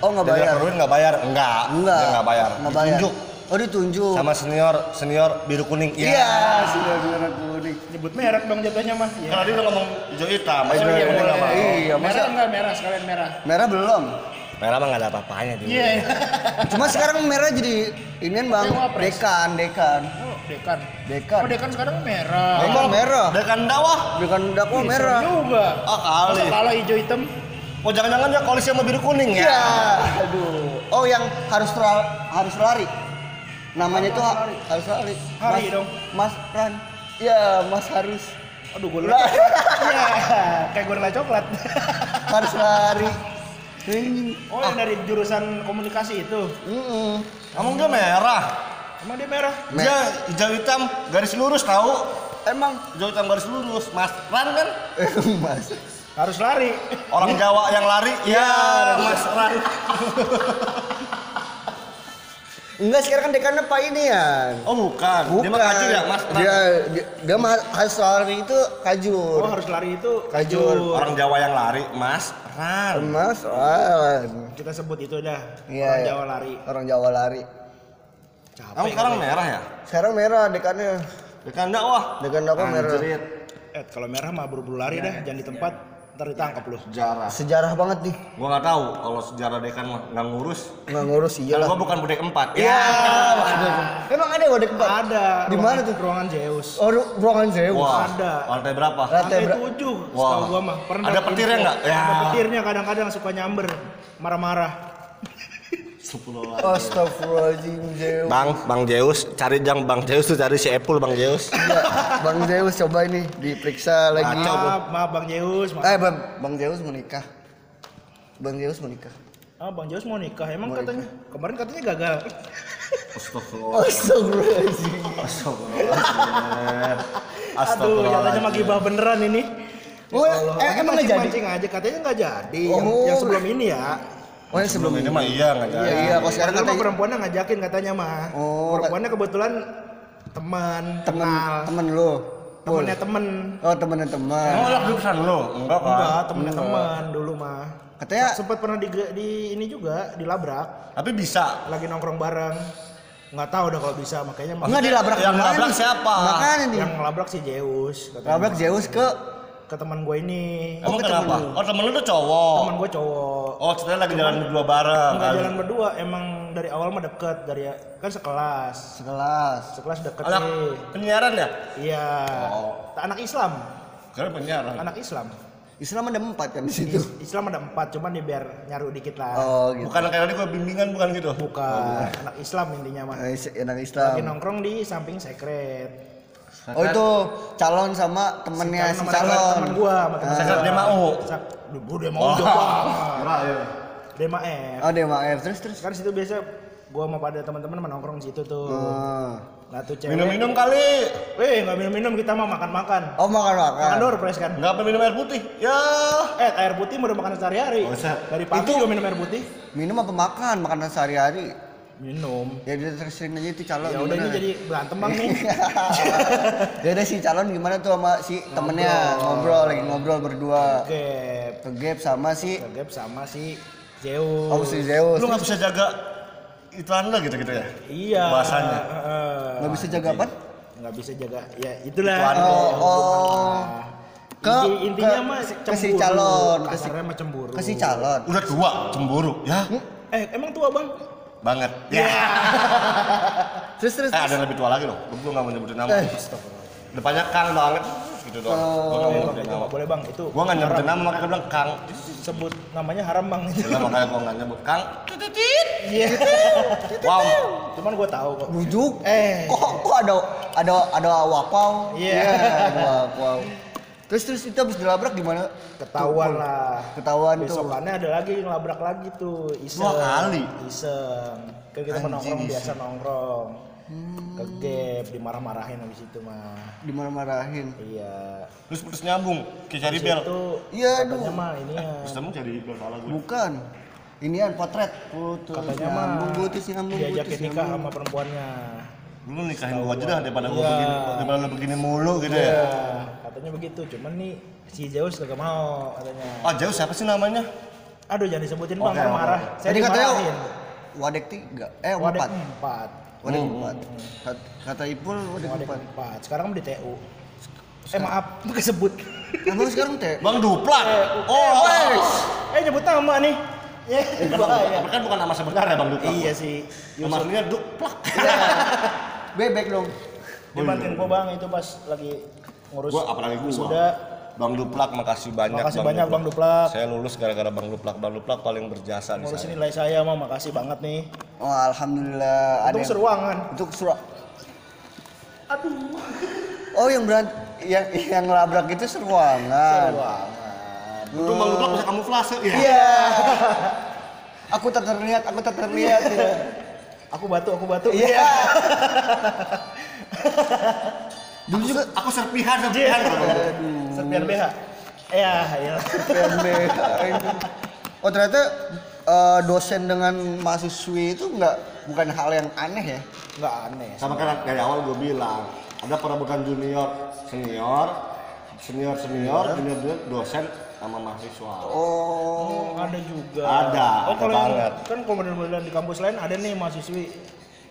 Oh nggak bayar. rektor UIN enggak bayar. Enggak. Enggak. Dia enggak bayar. Nggak bayar. Ditunjuk Oh ditunjuk. sama senior senior biru kuning. Iya, sudah biru kuning. Nyebut merek dong jatuhnya mah. Iya. Karena dia udah ngomong hijau hitam. Oh, Hijau iya, hitam boleh. enggak mau. Iya, merah enggak merah sekalian merah. Merah belum. Merah mah enggak ada apa-apanya dia. Iya. *laughs* Cuma sekarang merah jadi inian Bang. Dekan, dekan. Oh, dekan. Dekan. Oh, dekan sekarang merah. Dekan merah. Dekan dakwah. Dekan dakwah Ih, merah. serem juga. Ah Masa kali. kalah hijau hitam? Oh jangan-jangan dia koalisi sama biru kuning ya? Iya. Aduh. Oh yang harus harus lari. Namanya itu ha- harus lari. Hari Mas- dong. Mas Ran. Iya, Mas harus. Aduh gorilla coklat. *laughs* Iya, kayak gorilla coklat. Harus lari. Anjing. Oh, yang dari jurusan komunikasi itu. Mm-mm. Emang dia merah. Emang dia merah? Me- Dia hijau hitam garis lurus tahu. Emang Hijau hitam garis lurus. Mas Ran kan? *laughs* Mas. Harus lari. Orang Jawa yang lari. Ya, Mas Ran. *laughs* Enggak sekarang kan dekannya Pak ini ya. Oh bukan. Dia mah kaju ya Mas Ran. Dia dia, dia mah harus lari itu kajur. Oh, harus lari itu Kajur. Orang Jawa yang lari Mas Ran. Mas, Wan. Kita sebut itu dah. Iya, Orang iya. Jawa lari. Orang Jawa lari. Capek. Emang sekarang merah ya? Sekarang merah dekannya. Dekan dakwah. Dekan dakwah merah. Eh, kalau merah mah buru-buru lari dah, jangan di tempat ntar ditangkap lu. Sejarah. Sejarah banget nih. Gua nggak tahu kalau sejarah dekan mah nggak ngurus. Nggak ngurus Kan iyalah. gua bukan budek empat. Iya. *laughs* Emang ada wadek empat? Ada. Di mana tuh? Ruangan Zeus. Oh, ru- ruangan Zeus. Wah. Ada. Lantai berapa? Lantai tujuh, Wah. setahu gua mah. Pernah Ada petirnya nggak? Ya. Ada petirnya kadang-kadang suka nyamber, marah-marah. Astagfirullahaladzim Zeus. Bang, Bang Zeus, cari jang Bang Zeus tuh cari si Apple Bang Zeus. Iya, Bang Zeus coba ini diperiksa lagi. Maaf, maaf Bang Zeus. Maaf. Eh, Bang, Bang Zeus mau nikah. Bang Zeus mau nikah. Ah, Bang Zeus mau nikah. Emang katanya kemarin katanya gagal. Astagfirullah. Astagfirullahaladzim. Astagfirullah. Aduh, katanya mah gibah beneran ini. Oh, eh, ini emang nggak jadi? mancing aja katanya nggak jadi. Yang, Oh. yang sebelum ini ya. Oh, yang sebelum Ini mah iya nggak jadi. Iya, iya, kalau sekarang mah katanya perempuannya ngajakin katanya mah. Oh, perempuannya kebetulan teman, temen kenal. temen lu. Temennya temen. Oh, temennya teman. Emang lo jurusan lo? Enggak kan? Enggak, temennya teman dulu mah. Katanya Sempat pernah di, di ini juga dilabrak, Tapi bisa. lagi nongkrong bareng. Nggak tahu udah kalau bisa, makanya enggak dilabrak Yang nih? siapa? Makanya nih. yang ngelabrak si Zeus. katanya. Labrak Zeus ke ke teman gue ini. Emang ke temen kenapa? lu. Oh temen lu tuh cowok. Teman gue cowok. Oh ceritanya lagi jalan berdua bareng. Enggak kali. jalan berdua, emang dari awal mah deket dari kan sekelas. sekelas. Sekelas deket Anak nih. penyiaran ya? Iya. Anak Islam, Karena penyiaran. anak Islam. Islam ada empat kan di situ. Islam ada empat, cuman dia biar nyaru dikit lah. Oh, gitu. Bukan kayak tadi gua bimbingan bukan gitu. Bukan anak Islam intinya mah. Eh, anak Lagi Islam. nongkrong di samping sekret. Oh, itu calon sama temennya si Sama calon. teman gua, sama teman Sekret gua. dia mau. Duh, dia mau. Kira ya. Dema F. Oh, dia maaf. Terus terus. Kan situ biasa gua sama pada teman-teman sama nongkrong di situ tuh. Oh. Nah tuh cewek. Minum-minum kali. Eh, nggak minum-minum kita mau makan-makan. Oh, makan Makan door price kan. Enggak apa minum air putih. Ya. Eh, air putih mau udah makan sehari-hari. Oh, Dari pagi Itu- minum air putih. Minum apa makan? Makanan sehari-hari. Minum. Ya dia terusin aja itu calon. Ya udah ini jadi berantem bang nih. *laughs* ya udah si calon gimana tuh sama si temennya ngobrol lagi ngobrol berdua. Gap. Ke gap sama si Gap sama si Zeus. Oh si Zeus. Lu nggak bisa jaga iklan lo gitu gitu ya? Iya. Bahasanya. Heeh. Nggak bisa jaga apa? nggak bisa jaga. Ya itulah. Iklan. Oh, oh. Ke, Inti- intinya ke- mah ke si cemburu. calon, ke si, Kasarnya mah cemburu. ke si calon. Udah tua, cemburu. Ya. Eh, emang tua bang? Banget. Ya. *laughs* Terus terus. Eh ada yang lebih tua lagi loh. Gue nggak mau nyebutin nama. Eh. Depannya Kang banget. Gitu doang. Gue nggak nyebutin nggak boleh bang. Itu Gue nggak nyebutin nama makanya gue bilang Kang. sebut namanya haram bang. Udah makanya gue nggak nyebut Kang. Iya. Wow. Cuman gue tahu kok. Bujuk. Eh. Kok kok ada ada ada wapau? Iya. ada wapau. Terus terus itu habis dilabrak gimana? Ketahuan lah. Ketahuan tuh. Besokannya ada lagi yang labrak lagi tuh. Iseng. Dua kali? Iseng. Kan kita nongkrong iseng. biasa nongkrong. Ke gap dimarah-marahin habis itu mah. Dimarah-marahin. Iya. Terus putus nyambung. Kayak cari bel. itu Iya, katanya aduh. mah ini ya. Terus kamu jadi bel salah gue. Bukan. Inian potret. Putus Katanya mah nyambung putus nyambung diajakin nikah sama perempuannya. Lu nikahin gue aja dah daripada gue Iya. begini, daripada lu begini mulu gitu Iya, ya. katanya begitu. Cuman nih si Zeus kagak mau katanya. Ah jauh siapa sih namanya? Aduh jangan disebutin bang, oke, marah. Saya Tadi katanya. Wadek tiga, eh Wadek empat. empat. Wadek Hmm. empat. Kat- Kata Ipul wadek Wadek empat. empat. Sekarang di TU. Eh maaf, kesebut. Emang sekarang teh? Bang Duplak. Oh, Oh. eh nyebut nama nih. Ya, bahaya. Tapi kan bukan nama sebenarnya Bang Duplak. Iya sih. Nama aslinya Duplak. *laughs* Bebek dong. Dia bantuin gua bang itu pas lagi ngurus. Gua apalagi gua. Sudah. Bang Duplak makasih banyak Makasih banyak, Bang Duplak. Saya lulus gara-gara Bang Duplak. Bang Duplak paling berjasa di Ngurusin saya. nilai saya mah makasih banget nih. Oh alhamdulillah. Yang- seruangan. Untuk surat. Aduh. Oh yang berant yang yang labrak itu seruangan. Itu Bang Lublak bisa kamuflase ya. Iya. *laughs* aku tak terlihat, aku tak terlihat. ya. Aku batu, aku batu. Iya. *laughs* Dulu juga Aku serpihan, serpihan. Serpian BH. Iya, iya. PNB. Oh ternyata eh, dosen dengan mahasiswi itu nggak bukan hal yang aneh ya? Enggak aneh. Sama kan dari awal gue bilang, ada perebutan junior, senior, senior senior, junior junior, dosen sama mahasiswa. Oh. Oh, ada juga. Ada, Oh, ada kalau yang banget. kan kalau model-model di kampus lain ada nih mahasiswi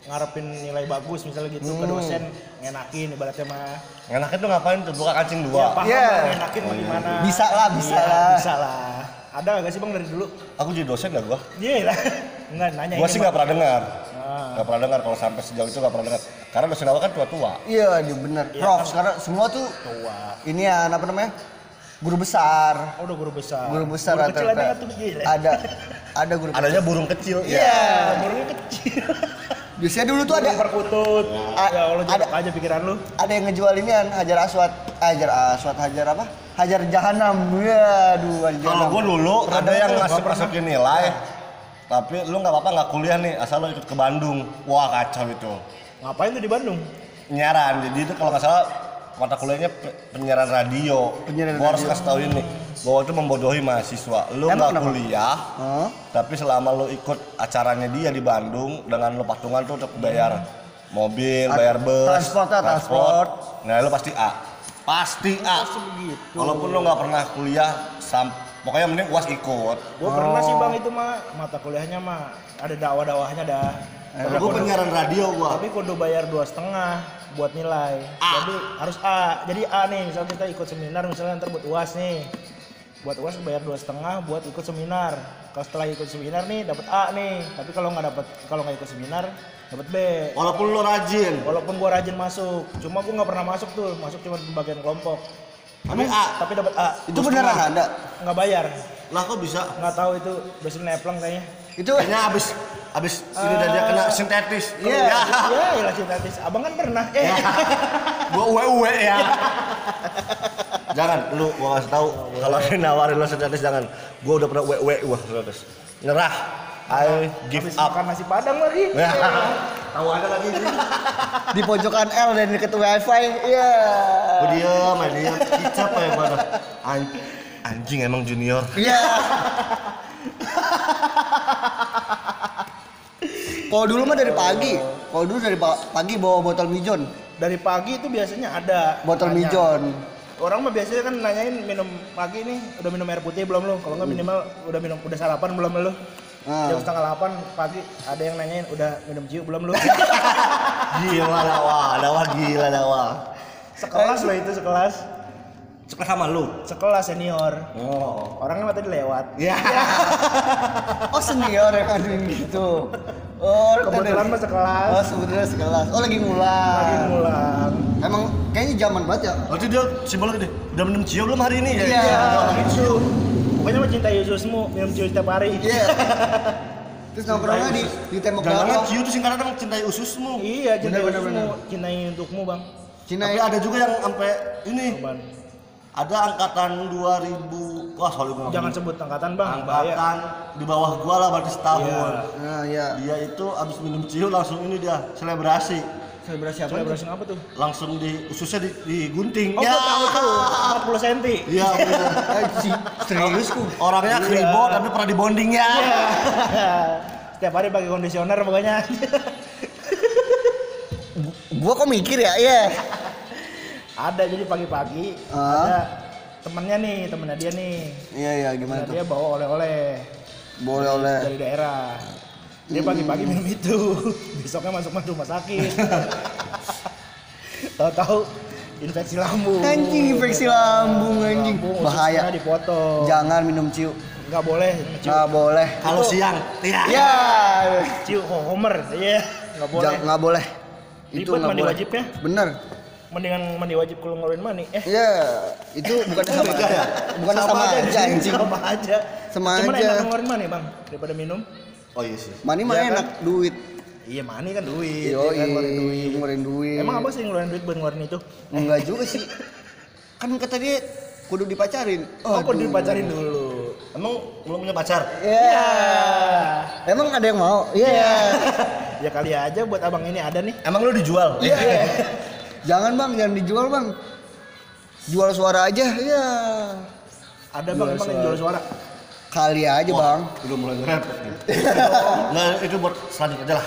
ngarepin nilai bagus misalnya gitu Hmm. ke dosen ngenakin ibaratnya mah Enaknya tuh ngapain tuh buka kancing ya dua. paham Iya. lah ngenakin mau gimana Bisa lah, bisa Iya, lah. bisa lah ada nggak sih bang dari dulu Aku jadi dosen gak gua? iya lah *laughs* nggak nanya Gua ini, sih nggak pernah dengar. Ah. Nggak pernah dengar kalau sampai sejauh itu nggak pernah dengar. Karena dosen awal kan tua-tua. Iya, dia bener. Prof, sekarang semua tuh tua ini ya apa namanya? Guru besar. oh udah guru besar Guru besar guru kecil ada tuh gila Ada ada guru Adanya burung kecil. Iya. gurunya kecil *laughs* Biasanya dulu tuh ada Burung perkutut A- ya Allah ada- aja pikiran lu ada yang ngejual inian Hajar Aswad, Hajar Aswad, Hajar apa? Hajar Jahanam. Waduh, Hajar Kalau Jahanam. gua dulu ada yang ngasih masukin nilai, tapi lu nggak apa-apa nggak kuliah nih, asal lu ikut ke Bandung. Wah kacau itu. ngapain tuh di Bandung Penyiaran, jadi itu kalau nggak salah mata kuliahnya pe- penyiaran radio. Penyiaran gua harus radio. kasih tahu ini, bahwa itu membodohi mahasiswa. Lu Emang nggak kenapa? kuliah, Hah? tapi selama lu ikut acaranya dia di Bandung dengan lu patungan tuh untuk bayar mobil, Ad- bayar bus, transport lah, transport. Nah, lu pasti A. Pasti A. Walaupun lu nggak pernah kuliah, sam pokoknya mending uas ikut. Gua pernah sih bang itu mah mata kuliahnya mah ada dakwah-dakwahnya dah. Tapi Gue penyiaran radio gua. Tapi kudu bayar dua setengah buat nilai. Jadi harus A. Jadi A nih, misalnya kita ikut seminar, misalnya ntar buat uas nih. Buat uas bayar dua setengah buat ikut seminar. Kalau setelah ikut seminar nih dapat A nih. Tapi kalau nggak dapat, kalau nggak ikut seminar dapat B. Walaupun lu rajin, Walaupun gua rajin masuk, cuma gua nggak pernah masuk tuh, masuk cuma di bagian kelompok. tapi A. Tapi dapat A, Itu beneran ada. nggak bayar. Lah kok bisa? Nggak tahu itu dosen neplong kayaknya. Itu Kayaknya abis abis ini dan dia kena sintetis. Iya. Ya. Ya, ilah sintetis. Abang kan pernah. Eh, *laughs* Gua uwe uwe ya. jangan, lu gua kasih tahu kalau dia nawarin lu sintetis jangan. Gua udah pernah uwe uwe wah sintetis. Nyerah. I give habis up. makan nasi padang lagi. Ya. Tahu ada lagi. di pojokan L dan deket wifi. Iya. Gua diem, aja diem. Kicap ya gua. An- Anjing emang junior. Iya. *laughs* Kalau dulu mah dari pagi. Kalau dulu dari pa- pagi bawa botol mijon. Dari pagi itu biasanya ada. Botol nanya. mijon. Orang mah biasanya kan nanyain minum pagi nih udah minum air putih belum lu? Kalau nggak minimal udah minum udah sarapan belum lu? Ah. Jam setengah delapan pagi ada yang nanyain udah minum ciu belum lu? *laughs* Gila dawa, dawa gila dawa. sekelas loh itu sekelas. Suka sama lu. Sekelas senior. Oh. Orangnya mah tadi lewat. Ya. *laughs* Oh senior yang ngaduin gitu. Oh, Kebetulan mah sekelas. Oh sebetulnya sekelas. Oh lagi ngulang. Lagi ngulang. Emang kayaknya zaman banget ya. Berarti dia simbolnya gede. Udah minum cio belum hari ini? Iya. Ciu. Pokoknya mah cinta Yesusmu minum ciu setiap hari. Iya. *laughs* Terus nongkrongnya di di tembok Jangan belakang. cio itu singkatan dong cintai ususmu. Iya, cinta Yesusmu, bener. cintai untukmu, Bang. Cina Tapi ada juga yang sampai ini Apaan? Ada angkatan 2000 wah sorry Jangan sebut angkatan, Bang. Bahaya. angkatan di bawah gua lah berarti setahun. Iya. Nah, iya. Dia itu abis minum cio langsung ini dia selebrasi. Selebrasi apa? Selebrasi apa tuh? Langsung di ususnya di, digunting. Oh, gua tahu tuh. 40 cm. Iya. *laughs* Anjing, serius ku. Orangnya kribo tapi pernah dibonding ya. *laughs* Setiap hari pakai kondisioner pokoknya. Gua kok mikir ya? Iya. Ada jadi pagi-pagi Ah. ada temennya nih, temennya dia nih. Iya, iya, gimana Temennya tuh? dia bawa oleh-oleh Boleh oleh. dari daerah. Dia pagi-pagi minum itu. *laughs* Besoknya masuk masuk rumah sakit. *laughs* Tahu-tahu infeksi lambung. Anjing infeksi lambung anjing. Lambung, Bahaya. dipotong. Jangan minum ciu. Nggak boleh ciu. Nggak boleh. Kalau siang, iya. Ya. Ciu homer. Iya, nggak boleh. Jangan nggak boleh. Ribet nggak boleh. wajibnya. Bener. Mendingan mandi wajib kalau ngeluarin mani. Eh, Iya, itu bukan sama ya? Bukan sama, aja anjing. anjing. Sama aja. Sama Cuman aja. enak ngeluarin mani, Bang, daripada minum. Oh iya sih. Mani mah Iya kan? enak, duit. Iya, mani kan duit. Yo, ya kan, ngeluarin duit. ngeluarin duit. Emang apa sih ngeluarin duit buat ngeluarin itu? Enggak juga sih. Kan kata dia kudu dipacarin. Oh, Aduh. dipacarin dulu. Emang belum punya pacar? Iya. Emang ada yang mau? Iya. *laughs* Ya kali aja buat abang ini ada nih. Emang lu dijual? Iya. *laughs* jangan bang, jangan dijual bang. Jual suara aja, iya. Ada bang emang yang jual suara. Kali aja bang. Udah mulai nih. *laughs* Nah, itu buat selanjutnya aja lah.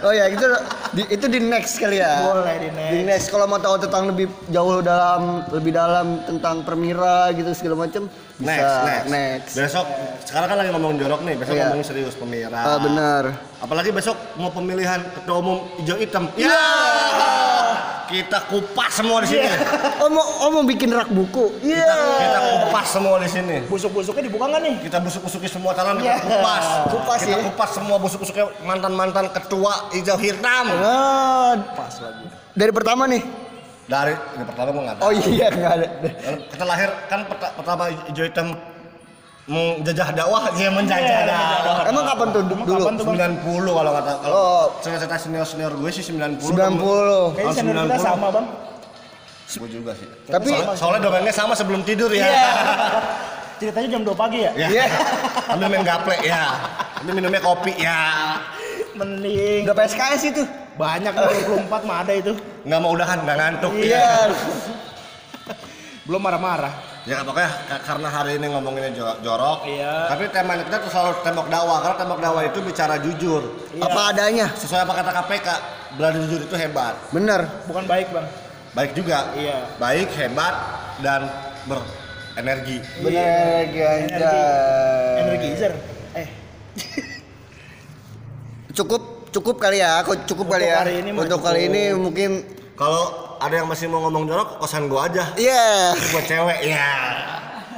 oh ya itu di, itu di next kali ya. Boleh di next. Di next kalau mau tahu tentang lebih jauh dalam lebih dalam tentang permira gitu segala macam bisa Next, next. next. Besok, sekarang kan lagi ngomongin jorok nih, besok Iya. ngomongin serius pemirsa. Ah, benar. Apalagi besok mau pemilihan ketua umum hijau hitam. Ya. Kita kupas semua di sini. Oh mau oh mau bikin rak buku. Iya. Kita kupas semua di sini. Busuk-busuknya dibuka nggak nih? Kita busuk-busuki semua calon Iya. kita kupas. Kupas kita ya. kupas semua busuk-busuknya mantan-mantan ketua hijau hitam. Ah, Pas lagi. dari pertama nih. Dari ini pertama gua nggak tahu. Oh iya nggak ada. Kita lahir kan peta- pertama hijau hitam menjajah dakwah, dia menjajah dakwah. Emang kapan tuh Emang dulu? kapan tuh, Bang? 90 kalau kata kalau Oh. cerita senior senior gue sih 90 90. Kayaknya senior kita 90. sama bang. gue juga sih Tapi soalnya, soalnya domainnya sama sebelum tidur ya *laughs* Ceritanya jam 2 pagi ya? ya Iya. ambil main gaple ya ambil minumnya kopi ya Mending. udah PSKS itu. Banyak 24 mah ada itu. nggak mau udahan nggak ngantuk Iya. *laughs* Belum marah-marah. Ya pokoknya ka- karena hari ini ngomonginnya jo- jorok Iya. tapi tema kita tuh selalu tembok dakwah karena tembok dakwah itu bicara jujur Iya. Apa adanya. sesuai apa kata KPK berani jujur itu hebat Bener. Bukan baik bang. baik juga Iya. baik hebat dan berenergi Bener ganja. Energizer. Eh. Cukup cukup kali ya. Aku cukup Untuk kali ya. hari ini Untuk kali cukup. ini mungkin kalau ada yang masih mau ngomong jorok kosan gua aja Iya. buat cewek ya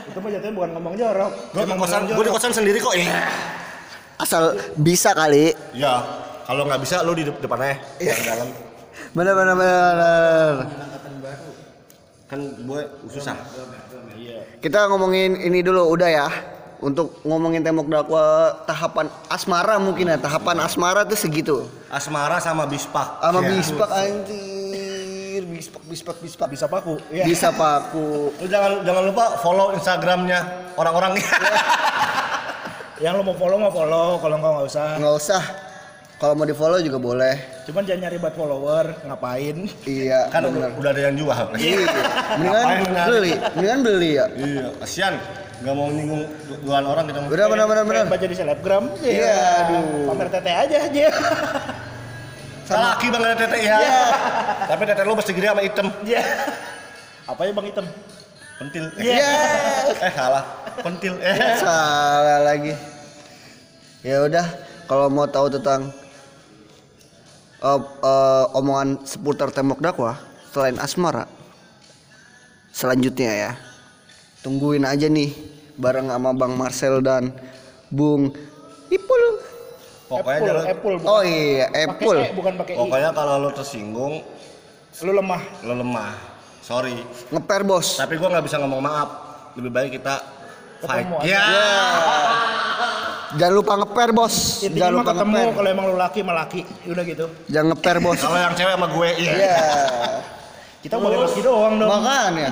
Itu mah jatuhnya bukan ngomong jorok. Gue di kosan, gue di kosan sendiri kok. Iya. Asal bisa kali. Ya, kalau nggak bisa lu di de- depannya, Iya. yang dalam. Bener bener bener. Kan gue susah. Kita ngomongin ini dulu udah ya. Untuk ngomongin tembok dakwah tahapan asmara mungkin ya. Tahapan asmara tuh segitu. Asmara sama bispak. Sama Ya. bispak anjir. Bispak bispak bispak. Bisa paku. Iya. Bisa paku. Lu jangan jangan lupa follow Instagramnya orang-orang. *laughs* Yang lo mau follow mau follow, kalau enggak nggak usah. Nggak usah. Kalau mau di follow juga boleh. Cuman jangan nyari buat follower, ngapain? Iya. kan bener. udah, ada yang jual. Iya. Mendingan Ngapain beli. Mendingan beli ya. Iya, kasihan. Nggak mau nyinggung duaan orang kita. Udah benar benar benar. Baca di selebgram. Iya, aduh. Pamer tete aja aja. *laughs* Salah laki bang ada tete ya. Tapi tete lu mesti gede sama hitam. Iya. Apa ya bang hitam? Pentil. Iya. Eh salah. Pentil. Eh. Salah lagi. Ya udah, kalau mau tahu tentang eh, eh, omongan seputar tembok dakwah selain asmara, selanjutnya ya, tungguin aja nih bareng sama Bang Marcel dan Bung Ipul. Pokoknya Apple, jangan. Apple. bukan- Oh iya, Apple. E, bukan pakai I. Pokoknya kalau lu tersinggung, Lu lemah. lu lemah. Sorry. Ngeper bos. Tapi gua nggak bisa ngomong maaf. Lebih baik kita fight. Aja. Ya. Jangan lupa ngeper bos. Intinya Jangan lupa ketemu kalau emang lu laki sama laki. Udah gitu. Jangan ngeper bos. Kalau yang cewek sama gue, iya. Iya. Kita boleh laki doang dong. Makanya.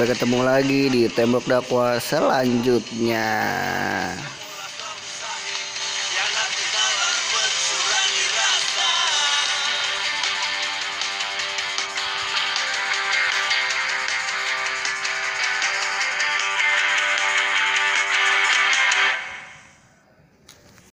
Sampai ketemu lagi di tembok dakwah selanjutnya.